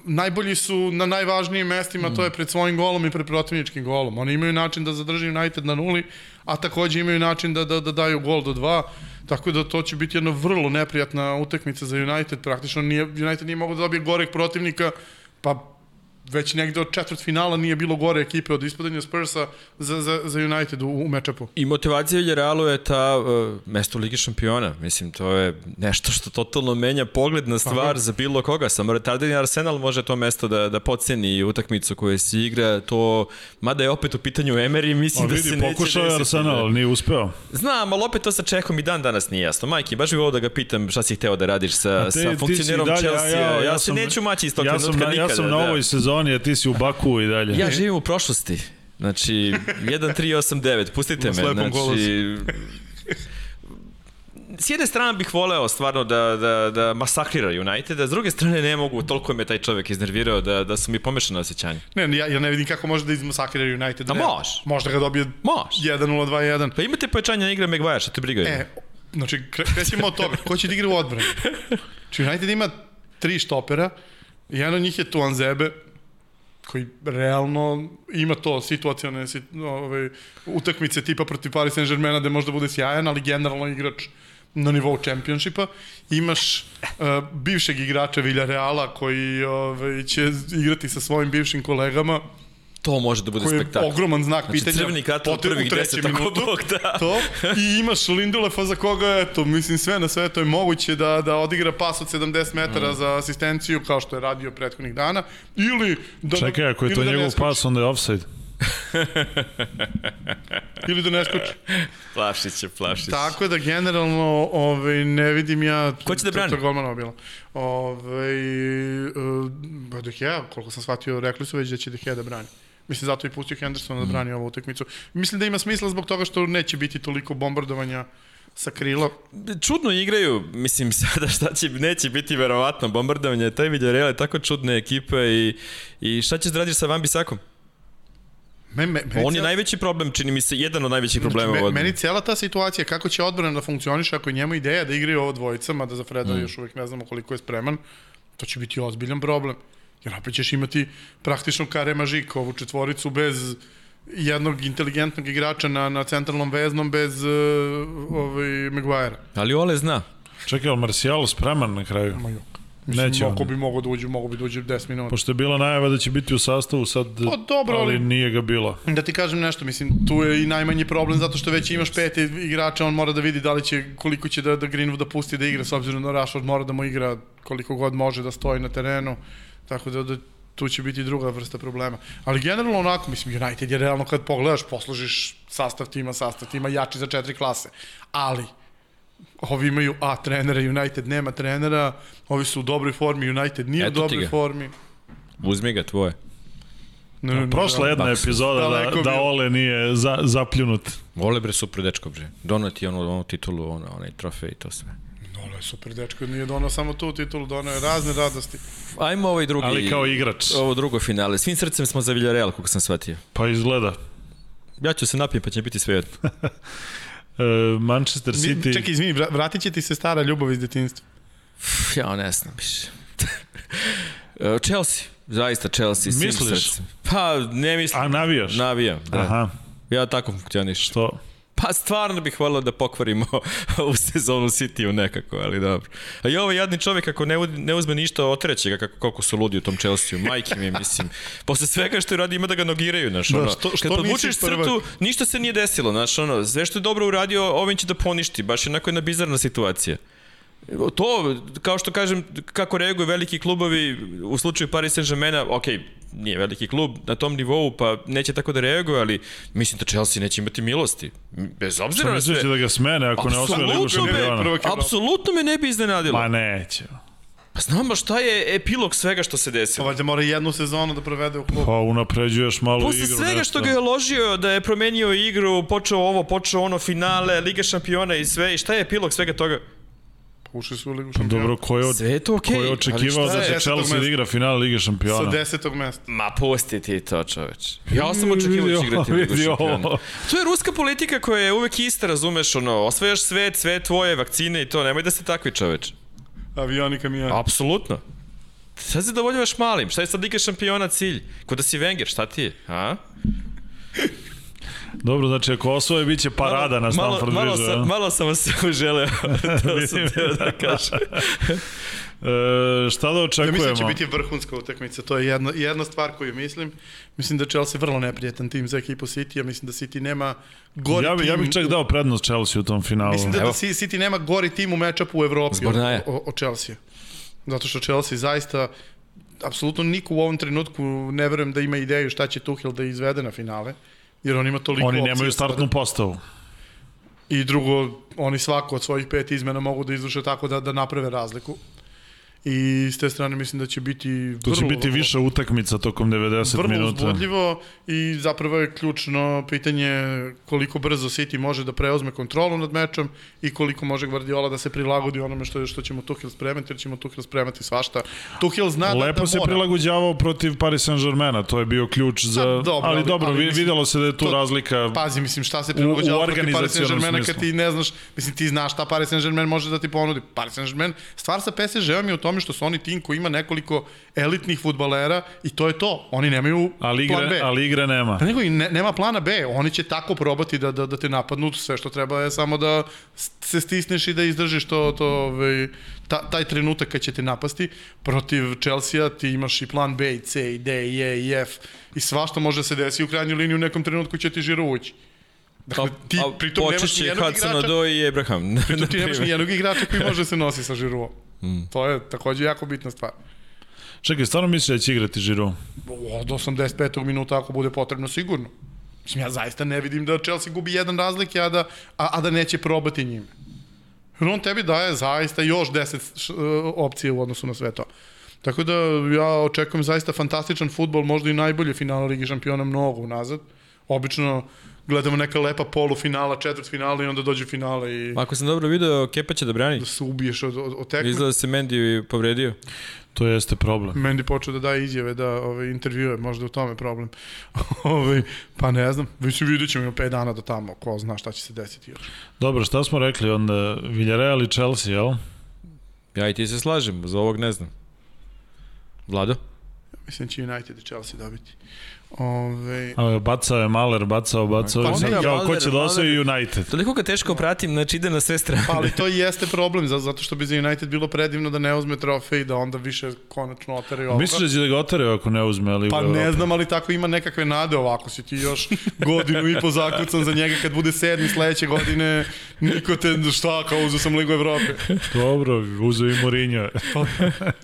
najbolji su na najvažnijim mestima, to je pred svojim golom i pred protivničkim golom. Oni imaju način da zadrži United na nuli, a takođe imaju način da, da, da daju gol do dva. Tako da to će biti jedna vrlo neprijatna utakmica za United. Praktično nije, United nije mogao da dobije goreg protivnika, pa već negde od četvrt finala nije bilo gore ekipe od ispadanja Spursa za, za, za United u, u mečapu. I motivacija Villarrealu je ta uh, mesto Ligi šampiona. Mislim, to je nešto što totalno menja pogled na stvar za bilo koga. Samo retardeni Arsenal može to mesto da, da poceni utakmicu koju se igra. To, mada je opet u pitanju Emery, mislim Pa da se vidi, neće pokušao je desiti. Arsenal, ali nije uspeo. Znam, ali opet to sa Čehom i dan danas nije jasno. Majke, baš bih ovo da ga pitam šta si hteo da radiš sa, te- sa funkcionerom i dalje, Chelsea. Ja, ja, ja, se sam- neću maći iz tog ja sam, trenutka nikada. ja sam na da. ovoj sezoni, a ti si u Baku i dalje. Ja živim u prošlosti. Znači, 1-3-8-9, pustite me. Znači, s jedne strane bih voleo stvarno da, da, da masakrira United, a s druge strane ne mogu, toliko me taj čovek iznervirao da, da su mi pomešane osjećanja. Ne, ja, ja ne vidim kako može da izmasakrira United. A ne. može. Možda ga dobije Može. 1-0, 2-1. Pa imate pojačanje na igre Maguire, što te brigaju. E, znači, kre- krećemo od toga. Ko će da igra u odbrani? Znači, United ima tri štopera, jedan od njih je Tuanzebe, koji realno ima to situacione sit, ove, utakmice tipa protiv Paris Saint-Germaina gde možda bude sjajan, ali generalno igrač na nivou čempionšipa. Imaš uh, bivšeg igrača Villareala koji ove, će igrati sa svojim bivšim kolegama To može da bude koji je spektakl. ogroman znak Znači, pitanja. crveni karton u prvih trećem 10, ako minutu. Bog da. To, I imaš Lindelofa za koga, eto, mislim, sve na sve to je moguće da, da odigra pas od 70 metara mm. za asistenciju, kao što je radio prethodnih dana, ili da... Čekaj, ako je to da njegov pas, onda je offside. Ili da ne skoči. Plašiće, plašiće. Tako da, generalno, ovaj, ne vidim ja... Ko će da brani? To golmanova bilo. Ovaj, uh, ba De Gea, koliko sam shvatio, rekli su već da će De Gea da brani. Mislim, zato i pustio Hendersona da brani ovu utakmicu. Mislim da ima smisla zbog toga što neće biti toliko bombardovanja sa krila. čudno igraju, mislim sada šta će, neće biti verovatno bombardovanje, taj Villarreal je tako čudne ekipe i, i šta ćeš da radiš sa Van Bisakom? Me, me, meni On je cijela- najveći problem, čini mi se, jedan od najvećih problema Znači, me, meni cijela ta situacija, kako će odbrana da funkcioniše ako je njemu ideja da igraju ovo dvojica, mada za Freda mm. još uvijek ne znamo koliko je spreman, to će biti ozbiljan problem. Jer opet ćeš imati praktično Kare Mažik, ovu četvoricu bez jednog inteligentnog igrača na, na centralnom veznom bez uh, ovaj, Maguire. Ali Ole zna. Čekaj, ali Marcial spreman na kraju? Ma jok. Mislim, Neće Ako bi mogao da uđe, mogo bi da uđe 10 minuta. Pošto je bila najava da će biti u sastavu sad, Pa dobro, ali ali- nije ga bilo. Da ti kažem nešto, mislim, tu je i najmanji problem zato što već imaš pet igrača, on mora da vidi da li će, koliko će da, da Greenwood da pusti da igra, s obzirom da Rashford mora da mu igra koliko god može da stoji na terenu, tako da, da tu će biti druga vrsta problema. Ali generalno onako, mislim, United je realno kad pogledaš, poslužiš sastav tima, sastav tima jači za četiri klase. Ali, ovi imaju A trenera, United nema trenera, ovi su u dobroj formi, United nije Eto u dobroj ga. formi. Uzmi ga tvoje. Ne, ne, ne, Prošla jedna Baks. epizoda da, da. Ole nije za, zapljunut. Vole bre super dečko bre. Donati onu, onu titulu, ono, onaj trofej i to sve. Je super dečko, nije donao samo tu titulu, donao je razne radosti. Ajmo ovaj drugi. Ali kao igrač. Ovo drugo finale. Svim srcem smo za Villarreal, kako sam shvatio. Pa izgleda. Ja ću se napijem, pa će biti sve jedno. E, Manchester Mi, City... čekaj, izvini, vra- vratit će ti se stara ljubav iz detinjstva. Pff, Ja ne znam više. E, Chelsea, zaista Chelsea. svim Misliš? srcem. Pa, ne mislim. A navijaš? Navijam, da. Aha, Ja tako funkcioniš. to... Pa stvarno bih volio da pokvarimo ovu sezonu City-u nekako, ali dobro. A i ovaj jadni čovjek ako ne, u- ne uzme ništa, otreće ga kako, kako su ludi u tom Chelsea-u. Majke mi, mislim. Posle svega što je radi ima da ga nogiraju, znaš, Da, ono. što- što Kad podvučeš crtu, ništa se nije desilo, znaš, ono. Sve što je dobro uradio, ovim će da poništi. Baš je onako jedna bizarna situacija. To, kao što kažem, kako reaguju veliki klubovi u slučaju Paris Saint-Germaina, ok, nije veliki klub na tom nivou, pa neće tako da reaguje, ali mislim da Chelsea neće imati milosti. Bez obzira na sve. da ga smene ako ne osvoje Ligu šampiona? apsolutno me ne bi iznenadilo. Ma neće. Pa znam ba šta je epilog svega što se Pa desilo. valjda mora jednu sezonu da provede u klubu. Pa unapređuješ malo Posle igru. svega nešto. što ga je ložio, da je promenio igru, počeo ovo, počeo ono, finale, Liga šampiona i sve, i šta je epilog svega toga? Ušli su u Ligu šampiona. Dobro, ko je, od, Sve je to okej, ko je očekivao da će Chelsea da igra final Lige Sa šampiona? desetog mesta. Ma pusti ti to, čoveč. Ja sam očekivao da će igrati Ligu šampiona. To je ruska politika koja je uvek ista, razumeš, ono, osvajaš svet, sve tvoje, vakcine i to, nemoj da ste takvi, čoveč. Avioni, kamioni. Apsolutno. Sad zadovoljavaš malim, šta je sad Liga šampiona cilj? Ko da si Wenger, šta ti je? A? Dobro, znači ako osvoje, bit će parada na malo, Stamford malo, Bridge. sam, malo sam vas se uželeo, to sam teo da kažem. E, šta da Ja očekujemo? mislim da će biti vrhunska utakmica, to je jedna, jedna stvar koju mislim. Mislim da je Chelsea vrlo neprijatan tim za ekipu City, ja mislim da City nema gori Ja, bi, tim... ja bih čak dao prednost Chelsea u tom finalu. Mislim da, da Evo. City nema gori tim u mečapu u Evropi od, od, od Chelsea. Zato što Chelsea zaista apsolutno niko u ovom trenutku ne verujem da ima ideju šta će Tuchel da izvede na finale, jer on ima toliko Oni nemaju startnu postavu. I drugo, oni svako od svojih pet izmena mogu da izvrše tako da, da naprave razliku. I s te strane mislim da će biti Tu će vrlo, biti vrlo- više utakmica tokom 90 vrlo minuta. uzbudljivo i zapravo je ključno pitanje koliko brzo City može da preuzme kontrolu nad mečom i koliko može Guardiola da se prilagodi onome što što ćemo Tuchel spremati, jer ćemo Tuchel spremati svašta. Tuchel zna da, Lepo da se mora. prilagođavao protiv Paris Saint-Germaina, to je bio ključ za... Pa, dobro, ali, ali- dobro, ali mislim, videlo se da je tu to- razlika. Pazi, mislim, šta se u prilagođava protiv Paris Saint-Germaina kad ti ne znaš, mislim, ti znaš šta Paris Saint-Germain može da ti ponudi. Paris Saint-Germain, stvar sa PSG-om je u tome tome što su oni tim koji ima nekoliko elitnih futbalera i to je to. Oni nemaju Ali plan B. ali igre nema. Pa nego i ne, nema plana B, oni će tako probati da, da, da te napadnu, sve što treba je samo da se stisneš i da izdržiš to, to, ovaj, ta, taj trenutak kad će te napasti. Protiv Chelsea ti imaš i plan B i C i D i E i F i svašta može da se desi u krajnjoj liniji u nekom trenutku će ti žiro ući. Dakle, ti pritom nemaš nijednog Hudson igrača, Odoi i Abraham. pritom ti nemaš nijednog igrača koji može se nosi sa žiruom. Mm. To je takođe jako bitna stvar. Čekaj, stvarno misliš da će igrati Žiru? Od 85. minuta ako bude potrebno sigurno. Mislim, ja zaista ne vidim da Chelsea gubi jedan razlike, a da, a, a da neće probati njime. Jer on tebi daje zaista još 10 š, opcije u odnosu na sve to. Tako da ja očekujem zaista fantastičan futbol, možda i najbolje finale Ligi šampiona mnogo unazad. Obično gledamo neka lepa polufinala, četvrt finala i onda dođe finale i Ako sam dobro video, Kepa će da brani. da se ubiješ od, od, od tekme. Izgleda da se Mendy povredio. To jeste problem. Mendi počeo da daje izjave, da ove, intervjue, možda u tome problem. ove, pa ne znam, već vidjet ćemo ima 5 dana do tamo, ko zna šta će se desiti još. Dobro, šta smo rekli onda? Villarreal i Chelsea, jel? Ja i ti se slažem, za ovog ne znam. Vlado? Mislim da će United i Chelsea dobiti. Ove, A, bacao je Maler, bacao, bacao. Pa Pa, ne, kao, ko će da osvoji. United? Toliko ga teško pratim, znači ide na sve strane. pa ali to i jeste problem, za- zato što bi za United bilo predivno da ne uzme trofej i da onda više konačno oteraju ovoga. Misliš da će da ga otaraju ako ne uzme? Ali Pa ne znam, ali tako ima nekakve nade ovako, si ti još godinu i po zakucan za njega kad bude sedmi sledeće godine, niko te, šta, kao uzu sam Ligu Evrope. Dobro, uzeo i Mourinho.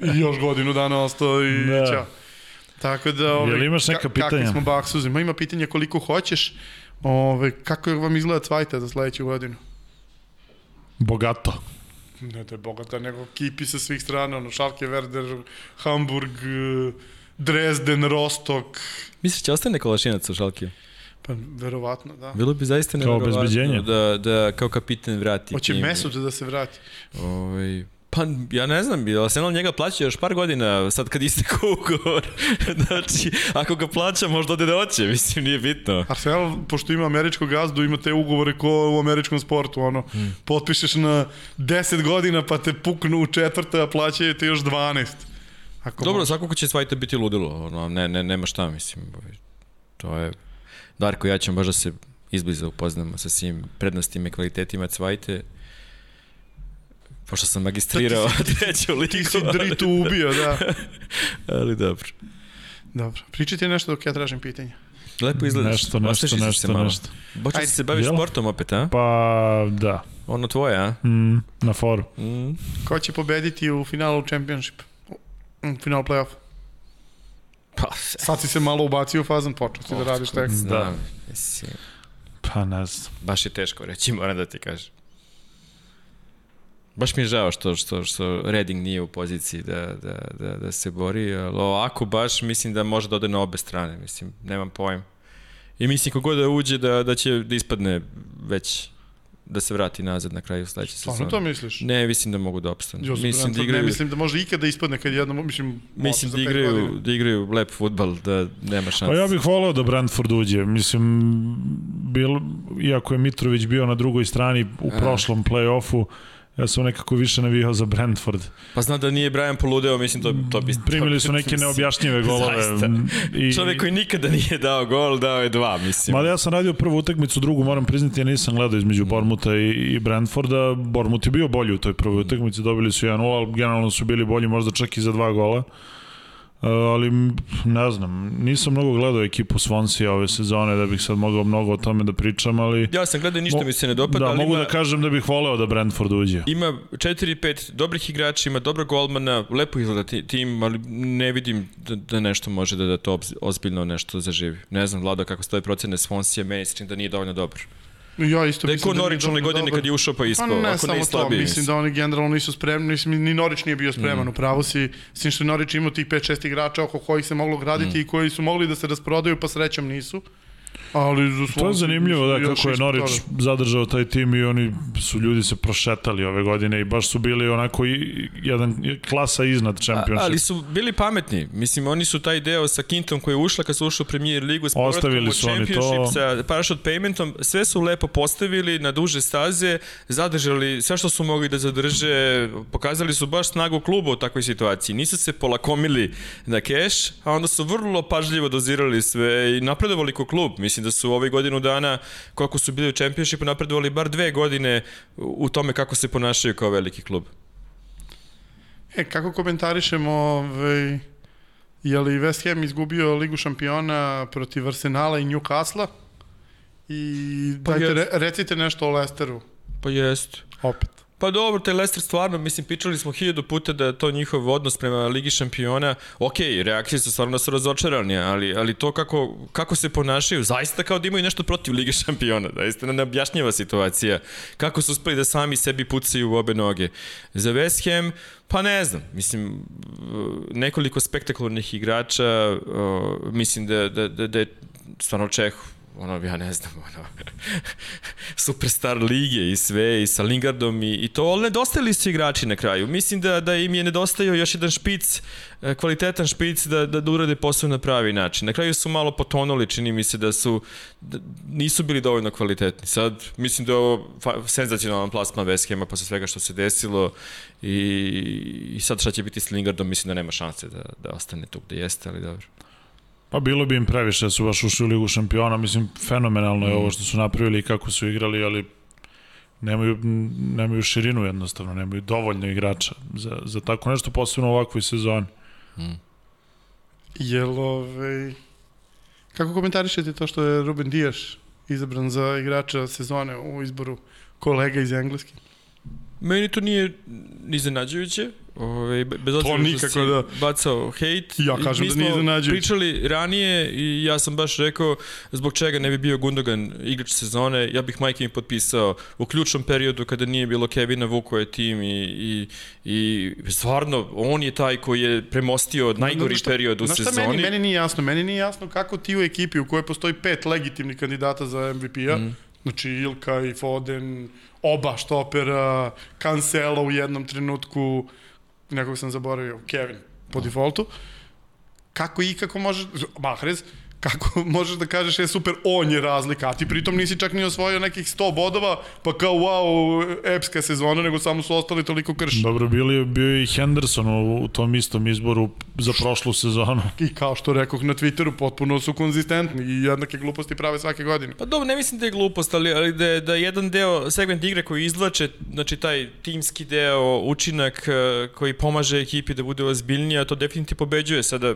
I još godinu dana ostao i da. ćao. Tako da, ovaj, Jel imaš neka ka- pitanja? Kakvi smo baksuzi? Ma ima pitanja koliko hoćeš. Ove, kako vam izgleda cvajta za sledeću godinu? Bogato. Ne da je bogata, nego kipi sa svih strana, ono, Schalke, Werder, Hamburg, Dresden, Rostock, Misliš će ostane Kolašinac u Šalkiju? pa verovatno, da. Bilo bi zaista Kao neverovatno obezbeđenje. da, da kao kapiten vrati. Hoće. Mesut da se vrati. Ovaj, pa ja ne znam, bi Arsenal njega plaća još par godina, sad kad istekao ugovor. znači, ako ga plaća, možda ode da hoće, mislim, nije bitno. Arsenal, pošto ima američkog gazdu, ima te ugovore ko u američkom sportu, ono, hmm. potpišeš na 10 godina pa te puknu u četvrte, a plaćaju te još 12. Ako Dobro, svakako će Svajta biti ludilo, ono, ne, ne, nema šta, mislim. To je... Darko ja ćemo baš da se izbliza upoznamo sa svim prednostima i kvalitetima Cvajte. Pošto sam magistrirao treću ligu. Ti si dritu ubio, da. Ali dobro. Dobro. Pričajte nešto dok ja tražim pitanje. Lepo izgledaš. Nešto, nešto, se nešto, malo. nešto. Počeš Ajde. se baviš Jel? sportom opet, a? Pa, da. Ono tvoje, a? Mm, na foru. Mm. Ko će pobediti u finalu Championship? U finalu play-off? Pa, Sad si se malo ubacio u fazan, počeo si da radiš tek. Znam, mislim, Pa ne znam. baš je teško reći, moram da ti kažem. Baš mi je žao što, što, što Reading nije u poziciji da, da, da, da se bori, ali ovako baš mislim da može da ode na obe strane, mislim, nemam pojem. I mislim kogod da uđe da, da će da ispadne već da se vrati nazad na kraju sledeće Stvarno sezone. to misliš? Ne, mislim da mogu da opstanu. Josip mislim da igraju, Ne mislim da može ikada ispadne kad jednom, mislim, mislim da igraju, da igraju lep futbal, da nema šanse. Pa ja bih voleo da Brentford uđe. Mislim, bil, iako je Mitrović bio na drugoj strani u A. prošlom play-offu, ja sam nekako više navijao za Brentford. Pa zna da nije Brian poludeo, mislim to, to bi... Primili su neke neobjašnjive golove. Zaista. I, Čovek koji nikada nije dao gol, dao je dva, mislim. Mada ja sam radio prvu utakmicu, drugu moram priznati, ja nisam gledao između Bormuta i, i Brentforda. Bormut je bio bolji u toj prvoj utakmici, dobili su 1-0, ali generalno su bili bolji možda čak i za dva gola. Uh, ali m, ne znam, nisam mnogo gledao ekipu Swansea ove sezone da bih sad mogao mnogo o tome da pričam, ali Ja sam gledao, ništa Mo- mi se ne dopada, da, ali mogu ima, da kažem da bih voleo da Brentford uđe. ima 4-5 dobrih igrača, ima dobrog golmana, lepo izgleda ti- tim, ali ne vidim da, da nešto može da, da to obz- ozbiljno nešto zaživi. Ne znam, Vlado, kako stoje procene Swansea, meni se da nije dovoljno dobar. Ja isto Da je ko nije Norwich one godine dobar. kad je ušao pa ispao, Pa ne ako samo ne to, mislim da oni generalno nisu spremni, mislim, ni Norić nije bio spreman, mm. upravo si, s tim što Norić imao tih 5-6 igrača oko kojih se moglo graditi mm. i koji su mogli da se rasprodaju, pa srećom nisu. Ali za To je zanimljivo da kako je Norić zadržao taj tim i oni su ljudi se prošetali ove godine i baš su bili onako i, jedan klasa iznad A, Championship. ali su bili pametni. Mislim, oni su taj deo sa Kintom koji je ušla kad su ušli u Premier ligu s povratkom Ostavili u su oni Championship to. sa parachute paymentom, sve su lepo postavili na duže staze, zadržali sve što su mogli da zadrže, pokazali su baš snagu kluba u takvoj situaciji. Nisu se polakomili na keš, a onda su vrlo pažljivo dozirali sve i napredovali ko klub. Mislim da su ove godinu dana, koliko su bili u Championshipu, napredovali bar dve godine u tome kako se ponašaju kao veliki klub. E, kako komentarišemo, ovaj, je li West Ham izgubio Ligu šampiona protiv Arsenala i Newcastle? I Pa dajte, jest. re, recite nešto o Lesteru, Pa jest. opet. Pa dobro, taj Leicester stvarno, mislim, pričali smo hiljadu puta da je to njihov odnos prema Ligi šampiona. Ok, reakcije su stvarno da su razočarani, ali, ali to kako, kako se ponašaju, zaista kao da imaju nešto protiv Lige šampiona, zaista neobjašnjiva situacija. Kako su uspeli da sami sebi pucaju u obe noge. Za West Ham, pa ne znam, mislim, nekoliko spektakularnih igrača, mislim da, da, da, da je stvarno Čeh ono, ja ne znam, ono, superstar lige i sve, i sa Lingardom i, i to, ali nedostajali su igrači na kraju. Mislim da, da im je nedostajao još jedan špic, e, kvalitetan špic da, da, da urade posao na pravi način. Na kraju su malo potonuli, čini mi se da su, da nisu bili dovoljno kvalitetni. Sad, mislim da je ovo senzacionalan plasman West Hama posle svega što se desilo i, i sad šta će biti s Lingardom, mislim da nema šanse da, da ostane tu gde jeste, ali dobro. Pa bilo bi im previše da su baš ušli u Ligu šampiona, mislim fenomenalno je ovo što su napravili i kako su igrali, ali nemaju, nemaju širinu jednostavno, nemaju dovoljno igrača za, za tako nešto, posebno u ovakvoj sezoni. Jel, ovaj, kako komentarišete to što je Ruben Dias izabran za igrača sezone u izboru kolega iz Engleske? Meni to nije iznenađujuće, Ove, bez što nikako da- bacao hejt. Ja kažem da nije smo iznenađujuće. pričali ranije i ja sam baš rekao zbog čega ne bi bio Gundogan igrač sezone. Ja bih Majke mi potpisao u ključnom periodu kada nije bilo Kevina, Vuko je tim i, i, i stvarno on je taj koji je premostio najgori Znaš šta- period u sezoni. Meni, meni nije jasno, meni nije jasno kako ti u ekipi u kojoj postoji pet legitimnih kandidata za MVP-a, mm. znači Ilka i Foden, oba štopera, Cancelo u jednom trenutku, nekog sam zaboravio, Kevin po defaultu, kako i kako možeš, Mahrez, kako možeš da kažeš je super, on je razlika, a ti pritom nisi čak ni osvojio nekih 100 bodova, pa kao wow, epska sezona, nego samo su ostali toliko krš. Dobro, bili je bio je i Henderson u, u tom istom izboru za prošlu sezonu. I kao što rekoh na Twitteru, potpuno su konzistentni i jednake gluposti prave svake godine. Pa dobro, ne mislim da je glupost, ali, ali da, je, da je jedan deo, segment igre koji izvlače, znači taj timski deo, učinak eh, koji pomaže ekipi da bude ozbiljnija, to definitivno pobeđuje. Sada,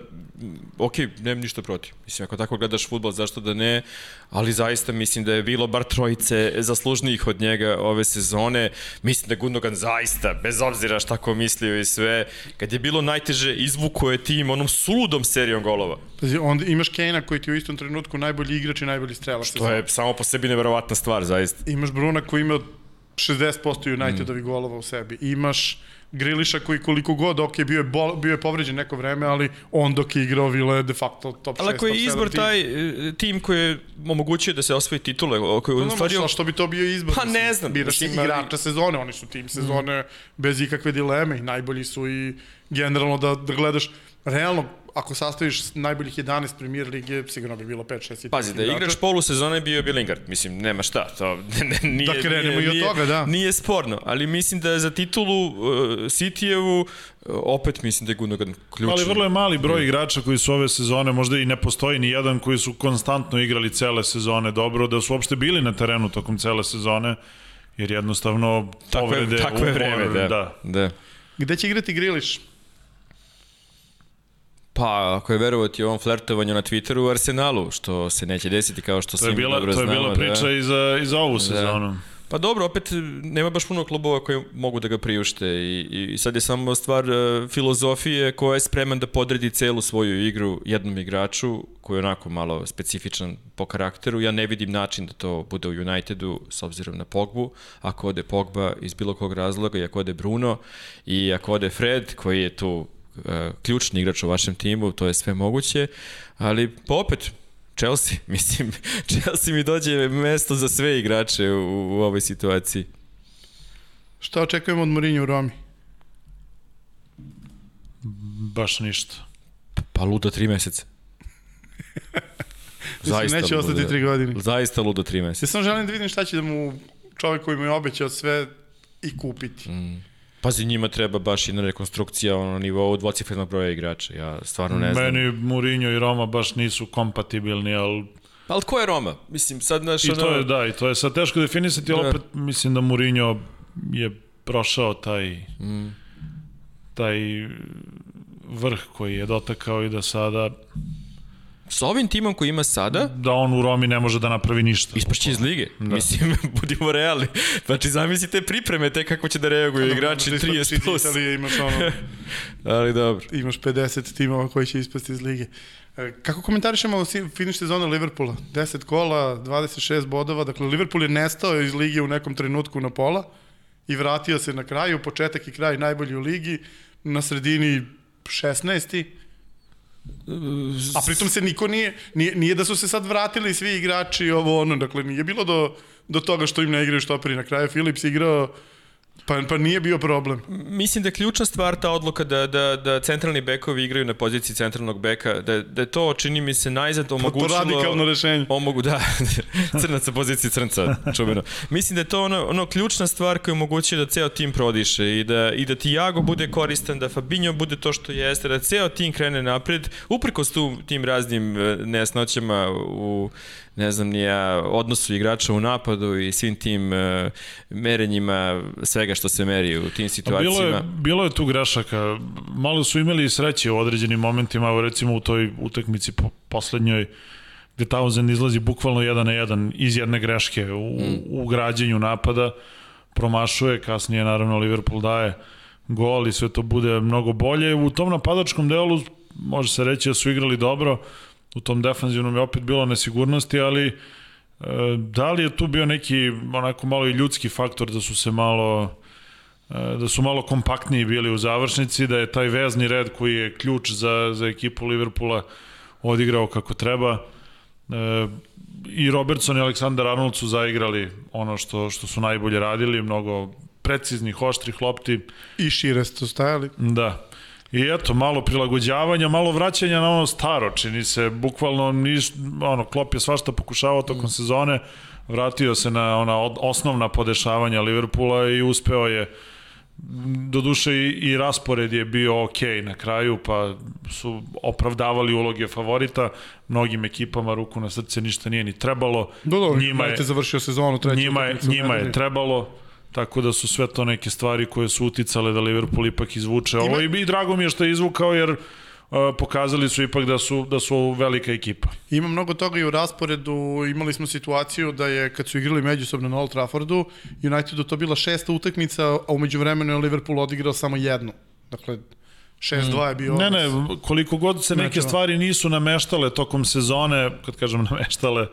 ok, nemam ništa protiv. Mislim, ako tako gledaš futbol, zašto da ne, ali zaista mislim da je bilo bar trojice zaslužnijih od njega ove sezone. Mislim da Gundogan zaista, bez obzira šta ko mislio i sve, kad je bilo najteže, izvuko je tim onom suludom serijom golova. Pazi, onda imaš Kane-a koji ti u istom trenutku najbolji igrač i najbolji strelac. To je samo po sebi neverovatna stvar, zaista. Imaš Bruna koji ima 60% Unitedovih Mm. golova u sebi. Imaš Griliša koji koliko god, ok, bio je, bol, bio je povređen neko vreme, ali on dok je igrao Vila je de facto top 6, Ali ako je 7 izbor tim. taj e, tim koji je omogućio da se osvoji titule, koji je No, stvari... no, što bi to bio izbor? Pa ne znam, Biraš mislim, ali- igrača sezone, oni su tim sezone bez ikakve dileme i najbolji su i generalno da, da gledaš realno, ako sastaviš najboljih 11 premier lige, sigurno bi bilo 5-6 Pazi, da je igrač polusezone bio bi Lingard. Mislim, nema šta, to ne, nije, Da krenemo nije, i od nije, toga, da. Nije sporno, ali mislim da je za titulu uh, Citijevu uh, opet mislim da je Gundogan ključan. Ali vrlo je mali broj igrača koji su ove sezone, možda i ne postoji ni jedan koji su konstantno igrali cele sezone dobro, da su uopšte bili na terenu tokom cele sezone, jer jednostavno povrede, je umor, vreme, da. da. da. Gde će igrati Griliš? Pa, ako je verovati ovom flertovanju na Twitteru u Arsenalu, što se neće desiti kao što svi bila, dobro to je znamo. bila priča da. i, za, i za ovu sezonu. Pa dobro, opet nema baš puno klubova koji mogu da ga priušte i, i sad je samo stvar uh, filozofije koja je spreman da podredi celu svoju igru jednom igraču koji je onako malo specifičan po karakteru. Ja ne vidim način da to bude u Unitedu s obzirom na Pogbu. Ako ode Pogba iz bilo kog razloga i ako ode Bruno i ako ode Fred koji je tu ključni igrač u vašem timu, to je sve moguće. Ali pa opet, Chelsea, mislim, Chelsea mi dođe mesto za sve igrače u, u ovoj situaciji. Šta očekujemo od Mourinho u Romi? Baš ništa. Pa ludo tri meseca. Zaista neće ostati ludo. tri godine. Zaista ludo tri meseca. Ja samo želim da vidim šta će da mu čovjek koji mu je obećao sve i kupiti. Mm. Pazi, njima treba baš jedna rekonstrukcija ono, na nivou dvocifrenog broja igrača. Ja stvarno ne znam. Meni Mourinho i Roma baš nisu kompatibilni, ali Ali ko je Roma? Mislim, sad naš... I to je, da, i to je sad teško definisati, ali Da. opet mislim da Mourinho je prošao taj Mm. taj vrh koji je dotakao i da sada Sa ovim timom koji ima sada, da on u Romi ne može da napravi ništa. ispašće iz lige. Da. Mislim, budimo realni. Znači, zamislite pripreme, te kako će da reaguju igrači 30 plus. Italije imaš ono, Ali dobro. imaš 50 timova koji će ispasti iz lige. E, Kako komentarišemo finiš sezona Liverpoola? 10 kola, 26 bodova, dakle Liverpool je nestao iz lige u nekom trenutku na pola i vratio se na kraju, početak i kraj najbolji u ligi, na sredini 16. A pritom se niko nije, nije, nije da su se sad vratili svi igrači ovo ono, dakle nije bilo do, do toga što im ne igraju štoperi. Na kraju Philips igrao, pa, pa nije bio problem. Mislim da je ključna stvar ta odluka da, da, da centralni bekovi igraju na poziciji centralnog beka, da, da je to, čini mi se, najzad omogućilo... To radikalno rešenje. Omogu, da, crnac sa pozicije crnca, čuveno. Mislim da je to ono, ono ključna stvar koja omogućuje da ceo tim prodiše i da, i da Tiago bude koristan, da Fabinho bude to što jeste, da ceo tim krene napred, uprkos tu, tim raznim e, nejasnoćama u ne znam ni ja, odnosu igrača u napadu i svim tim uh, merenjima svega što se meri u tim situacijama. Bilo je, bilo je tu grešaka. Malo su imali sreće u određenim momentima, evo recimo u toj utakmici po, poslednjoj gde Townsend izlazi bukvalno jedan na jedan iz jedne greške u, mm. u građenju napada, promašuje, kasnije naravno Liverpool daje gol i sve to bude mnogo bolje. U tom napadačkom delu može se reći da su igrali dobro, u tom defanzivnom je opet bilo nesigurnosti, ali e, da li je tu bio neki onako malo i ljudski faktor da su se malo e, da su malo kompaktniji bili u završnici, da je taj vezni red koji je ključ za, za ekipu Liverpoola odigrao kako treba. E, I Robertson i Aleksandar Arnold su zaigrali ono što, što su najbolje radili, mnogo preciznih, oštrih lopti. I šire su stajali. Da. I eto, malo prilagođavanja, malo vraćanja na ono staro, čini se, bukvalno niš, ono, Klopp je svašta pokušavao tokom sezone, vratio se na ona osnovna podešavanja Liverpoola i uspeo je doduše i, i raspored je bio ok na kraju, pa su opravdavali uloge favorita, mnogim ekipama ruku na srce ništa nije ni trebalo. Do, dobro, njima je, završio sezonu treću. njima je, njima je trebalo, tako da su sve to neke stvari koje su uticale da Liverpool ipak izvuče ovo i, i drago mi je što je izvukao jer pokazali su ipak da su, da su velika ekipa. Ima mnogo toga i u rasporedu. Imali smo situaciju da je, kad su igrali međusobno na Old Traffordu, Unitedu to bila šesta utakmica, a umeđu vremenu je Liverpool odigrao samo jednu. Dakle, 6-2 je bio Ne, ne, koliko god se neke Znači, stvari nisu nameštale tokom sezone, kad kažem nameštale,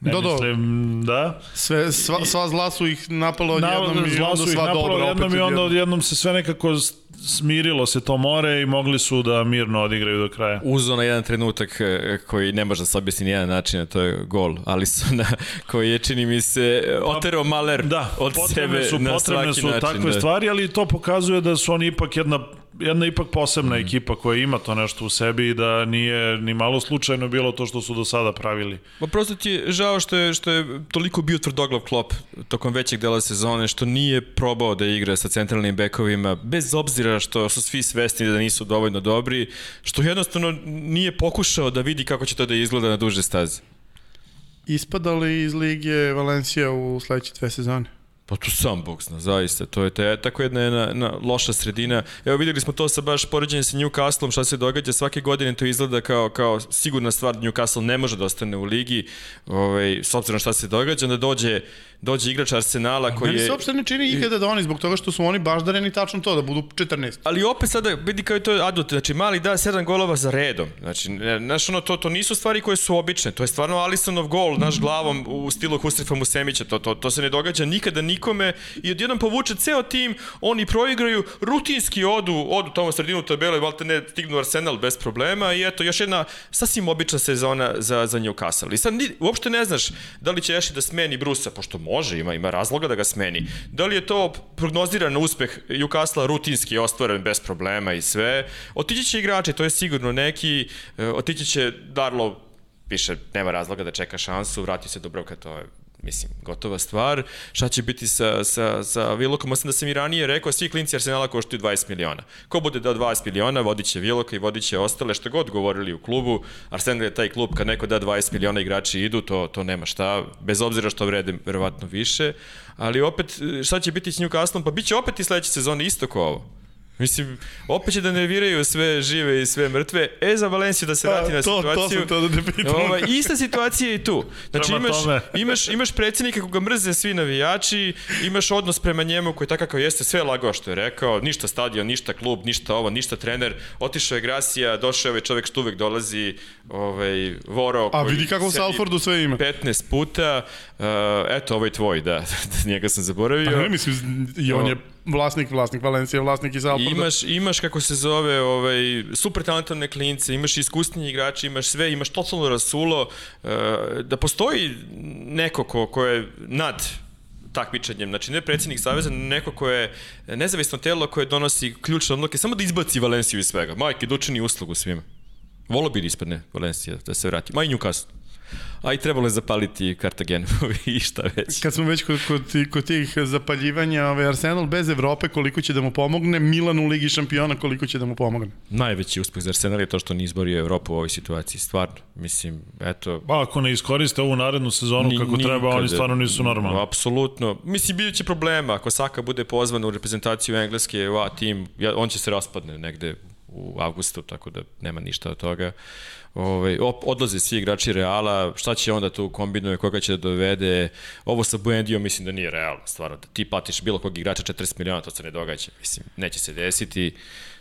ne Do, do. mislim, da. Sve, sva, sva zla su ih napalo Na, i zla onda su ih sva napalo dobra jednom opet i onda odjednom. odjednom se sve nekako smirilo se to more i mogli su da mirno odigraju do kraja. Uzo na jedan trenutak e, koji ne može da se objasni ni jedan način, a to je gol. Ali su na, koji je, čini mi se, oterao Maler Da, od sebe su, na potrebne svaki su način. takve da. stvari, ali to pokazuje da su oni ipak jedna jedna ipak posebna mm. ekipa koja ima to nešto u sebi i da nije ni malo slučajno bilo to što su do sada pravili. Ma prosto ti je žao što je, što je toliko bio tvrdoglav klop tokom većeg dela sezone, što nije probao da igra sa centralnim bekovima, bez obzira što su svi svesni da nisu dovoljno dobri, što jednostavno nije pokušao da vidi kako će to da izgleda na duže staze. Ispada li iz Lige Valencija u sledeće dve sezone? Pa tu sam Bog zna, zaista. To je te, tako jedna, jedna, jedna loša sredina. Evo videli smo to sa baš poređenje sa Newcastlom, šta se događa. Svake godine to izgleda kao, kao sigurna stvar da Newcastle ne može da ostane u ligi, ovaj, s obzirom šta se događa. Onda dođe dođe igrač Arsenala koji Meni je... se uopšte ne čini ikada da oni, zbog toga što su oni baždareni tačno to, da budu 14. Ali opet sada vidi kao je to adut, znači mali da 7 golova za redom. Znači, znaš, ono, to, to nisu stvari koje su obične, to je stvarno Alisonov gol, naš glavom u stilu Husrefa Musemića, to, to, to se ne događa nikada nikome i odjednom povuče ceo tim, oni proigraju, rutinski odu, odu tamo sredinu tabele i valte ne stignu Arsenal bez problema i eto, još jedna sasvim obična sezona za, za Newcastle. I sad ni, uopšte ne znaš da li će Eši da smeni Brusa, pošto može, ima, ima razloga da ga smeni. Da li je to prognoziran uspeh Newcastle rutinski ostvaren bez problema i sve. Otići će igrači, to je sigurno neki, e, otići će Darlo više nema razloga da čeka šansu, vrati se Dubrovka, to je mislim, gotova stvar. Šta će biti sa, sa, sa Vilokom? Osim da sam i ranije rekao, svi klinci Arsenala koštuju 20 miliona. Ko bude dao 20 miliona, vodit će Viloka i vodit će ostale, što god govorili u klubu. Arsenal je taj klub, kad neko da 20 miliona igrači idu, to, to nema šta, bez obzira što vrede verovatno više. Ali opet, šta će biti s Newcastlom? Pa bit će opet i sledeće sezone isto kao ovo. Mislim, opet će da nerviraju sve žive i sve mrtve. E, za Valenciju da se vrati A, na to- to situaciju. sam to da te pitam. Ovaj, ista situacija je i tu. Znači, Prema imaš, tome. imaš, imaš predsjednika koga mrze svi navijači, imaš odnos prema njemu koji je takav kao jeste, sve lagao što je rekao, ništa stadion, ništa klub, ništa ovo, ništa trener. Otišao je Grasija, došao je ovaj čovek što uvek dolazi, ovaj, Voro. A vidi kako u Salfordu sve ima. 15 puta, uh, eto, ovaj tvoj, da, njega sam zaboravio. Pa ne, mislim, i on je vlasnik, vlasnik Valencija, vlasnik iz Alforda. Imaš, imaš kako se zove, ovaj, super talentovne klince, imaš iskusniji igrači, imaš sve, imaš totalno rasulo, uh, da postoji neko ko, ko je nad takmičenjem, znači ne predsjednik Saveza, neko ko je nezavisno telo koje donosi ključne odluke, samo da izbaci Valenciju iz svega. Majke, učini uslugu svima. Volo bi da ispadne Valencija, da se vrati. Ma i Newcastle. A i trebalo je zapaliti Kartagenu i šta već. Kad smo već kod, kod, kod tih zapaljivanja, ovaj Arsenal bez Evrope koliko će da mu pomogne, Milan u Ligi šampiona koliko će da mu pomogne. Najveći uspeh za Arsenal je to što nije izborio Evropu u ovoj situaciji, stvarno. Mislim, eto, Pa ako ne iskoriste ovu narednu sezonu Ni- kako treba, nikada. oni stvarno nisu normalni. Apsolutno. Mislim, bit će problema. Ako Saka bude pozvan u reprezentaciju Engleske, u A tim, ja- on će se raspadne negde u avgustu, tako da nema ništa od toga. Ove, op, odlaze svi igrači Reala, šta će onda tu kombinuje, koga će da dovede. Ovo sa Buendijom mislim da nije realno, stvarno. Da ti platiš bilo kog igrača 40 miliona, to se ne događa. Mislim, neće se desiti.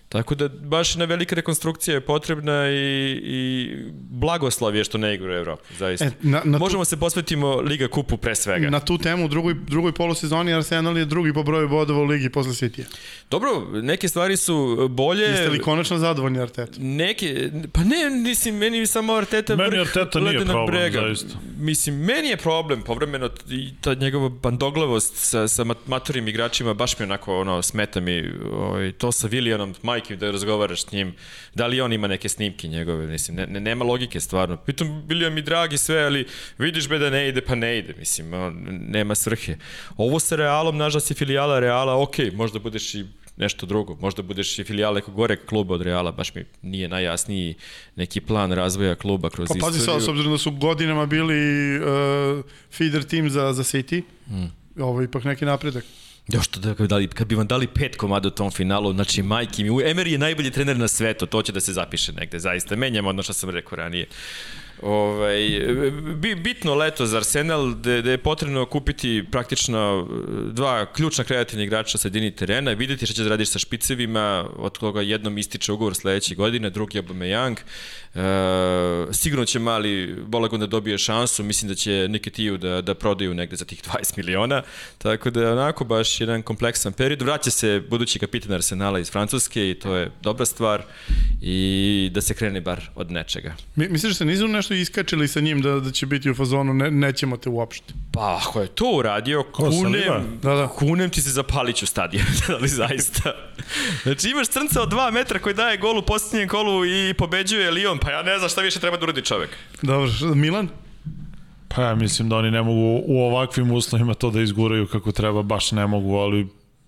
Tako da baš na velika rekonstrukcija je potrebna i, i blagoslav je što ne igra u Evropu, zaista. E, na- na tu- Možemo se posvetimo Liga kupu pre svega. Na tu temu u drugoj, drugoj polusezoni Arsenal je drugi po broju bodova u ligi posle City. Dobro, neke stvari su bolje. Jeste li konačno zadovoljni Arteta? Neke, pa ne, mislim, meni samo Arteta Meni vrh Arteta nije problem, brega. zaista. Mislim, meni je problem povremeno i ta njegova bandoglavost sa, sa mat- maturim igračima, baš mi onako, ono, smeta mi ovaj, to sa Willianom, majke da razgovaraš s njim, da li on ima neke snimke njegove, mislim, ne, ne, nema logike stvarno. Pritom, William mi dragi sve, ali vidiš be da ne ide, pa ne ide, mislim, nema svrhe. Ovo sa Realom, nažalost je filijala Reala, ok, možda budeš i nešto drugo. Možda budeš i filijal nekog gore kluba od Reala, baš mi nije najjasniji neki plan razvoja kluba kroz Pa pazi istoriju. sad, s obzirom da su godinama bili uh, feeder tim za, za City, Hmm. ovo je ipak neki napredak. Još to da kad dali, kad bi vam dali pet komada u tom finalu, znači majke mi, Emery je najbolji trener na svetu, to će da se zapiše negde, zaista. Menjamo ono što sam rekao ranije. Ovaj, bi, bitno leto za Arsenal, da da je potrebno kupiti praktično eh, dva ključna kreativna igrača sa sredini terena, videti šta će da radiš sa špicevima, od koga jednom ističe ugovor sledeće godine, drugi je Aubameyang. E, sigurno će mali Bolagon da dobije šansu, mislim da će Niketiju da, da prodaju negde za tih 20 miliona, tako da onako baš jedan kompleksan period. Vraća se budući kapitan Arsenala iz Francuske i to je dobra stvar i da se krene bar od nečega. Mi, misliš da se nisu nešto iskačili sa njim da, da će biti u fazonu ne, nećemo te uopšte? Pa, ako je to uradio, kunem, Da, da. kunem ti se zapalić u stadion, ali zaista. Znači imaš crnca od 2 metra koji daje gol u posljednjem kolu i pobeđuje Lyon, pa ja ne znam šta više treba da uradi čovek. Dobro, Milan? Pa ja mislim da oni ne mogu u ovakvim uslovima to da izguraju kako treba, baš ne mogu, ali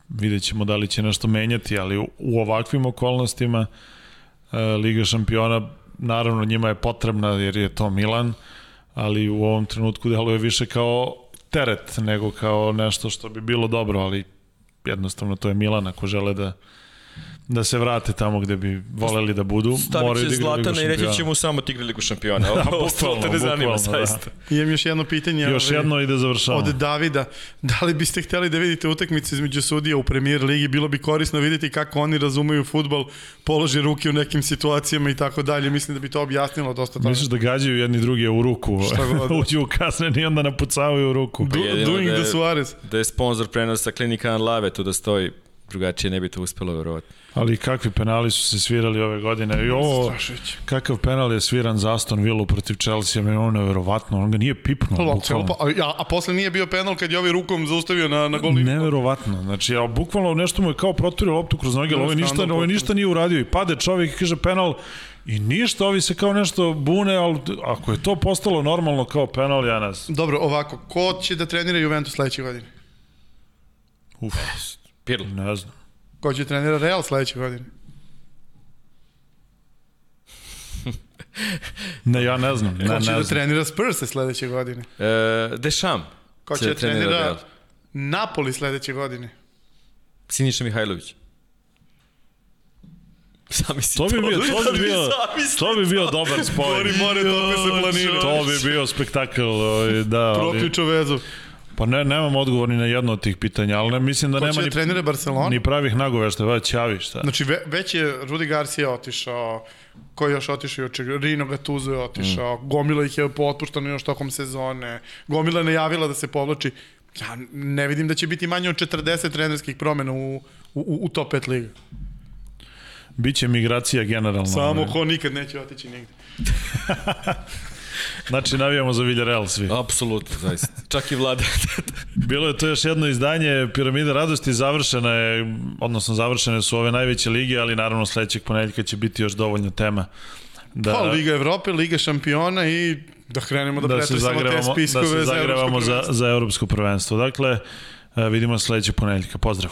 vidjet ćemo da li će nešto menjati, ali u, u ovakvim okolnostima e, Liga šampiona naravno njima je potrebna jer je to Milan, ali u ovom trenutku deluje više kao teret nego kao nešto što bi bilo dobro, ali jednostavno to je Milan ako žele da da se vrate tamo gde bi voleli da budu. Stavit će da Zlatana i reći šampiona. će mu samo ti igri Ligu šampiona. Ovo bukvalno, ostalo te ne zanima, bukvalno, da. zaista. Imam još jedno pitanje. Još ovaj, jedno i da završavamo. Od Davida, da li biste hteli da vidite utakmice između sudija u premier ligi, bilo bi korisno vidjeti kako oni razumeju futbol, polože ruke u nekim situacijama i tako dalje. Mislim da bi to objasnilo dosta toga. Misliš da gađaju jedni druge u ruku, uđu u kazneni i onda napucavaju u ruku. Do, jedino doing da je- the Suarez. Da je sponsor prenosa klinika Lave tu da stoji, drugačije ne bi to uspelo verovatno. Ali kakvi penali su se svirali ove godine. I ovo, kakav penal je sviran za Aston Villa protiv Chelsea, meni je ono neverovatno, on ga nije pipnuo. Lopta, bukvalno. pa, a, a posle nije bio penal kad je ovaj rukom zaustavio na, na gol. Neverovatno. Znači, ja bukvalno nešto mu je kao proturio loptu kroz noge, ali ovo ništa, ovo ništa nije uradio. I pade čovjek i kaže penal i ništa, ovi se kao nešto bune, ali ako je to postalo normalno kao penal, ja znam. Dobro, ovako, ko će da trenira Juventus sledeće godine? Uf, Pirlo. ne znam. Ko će trenira Real sledeće godine? Ne, ja ne znam. Ne, Ko ne će da znam. trenira Spurs sledeće godine? E, Dešam. Ko će da trenira trenira Real. Napoli sledeće godine? Siniša Mihajlović. Zamisli To bi bio, to bi bio, to bi bio dobar spoj. Gori more, tope se planine. To bi bio spektakl, ovaj, da, Proključo vezu. Pa ne, nemam odgovor ni na jedno od tih pitanja, ali ne, mislim da Ko nema da ni, trenira Barcelona? ni pravih nagovešta, već javi šta. Znači, ve, već je Rudi Garcia otišao, ko je još otišao juče, Rino Gattuso je otišao, mm. Gomila ih je potpuštano još tokom sezone, Gomila je najavila da se povlači. Ja ne vidim da će biti manje od 40 trenerskih promena u, u, u top 5 liga. Biće migracija generalno. Samo ovaj. ko nikad neće otići nigde. Znači, navijamo za Villarreal svi. Apsolutno, zaista. Čak i vlada. Bilo je to još jedno izdanje Piramide radosti, završena je, odnosno završene su ove najveće lige, ali naravno sledećeg ponedeljka će biti još dovoljno tema. Da, Pa, Liga Evrope, Liga šampiona i da krenemo da, da pretresamo te zagrevamo, spiskove da se za evropsko zagrevamo za, prvenstvo. za evropsko prvenstvo. Dakle, e, vidimo se sledećeg ponedeljka. Pozdrav!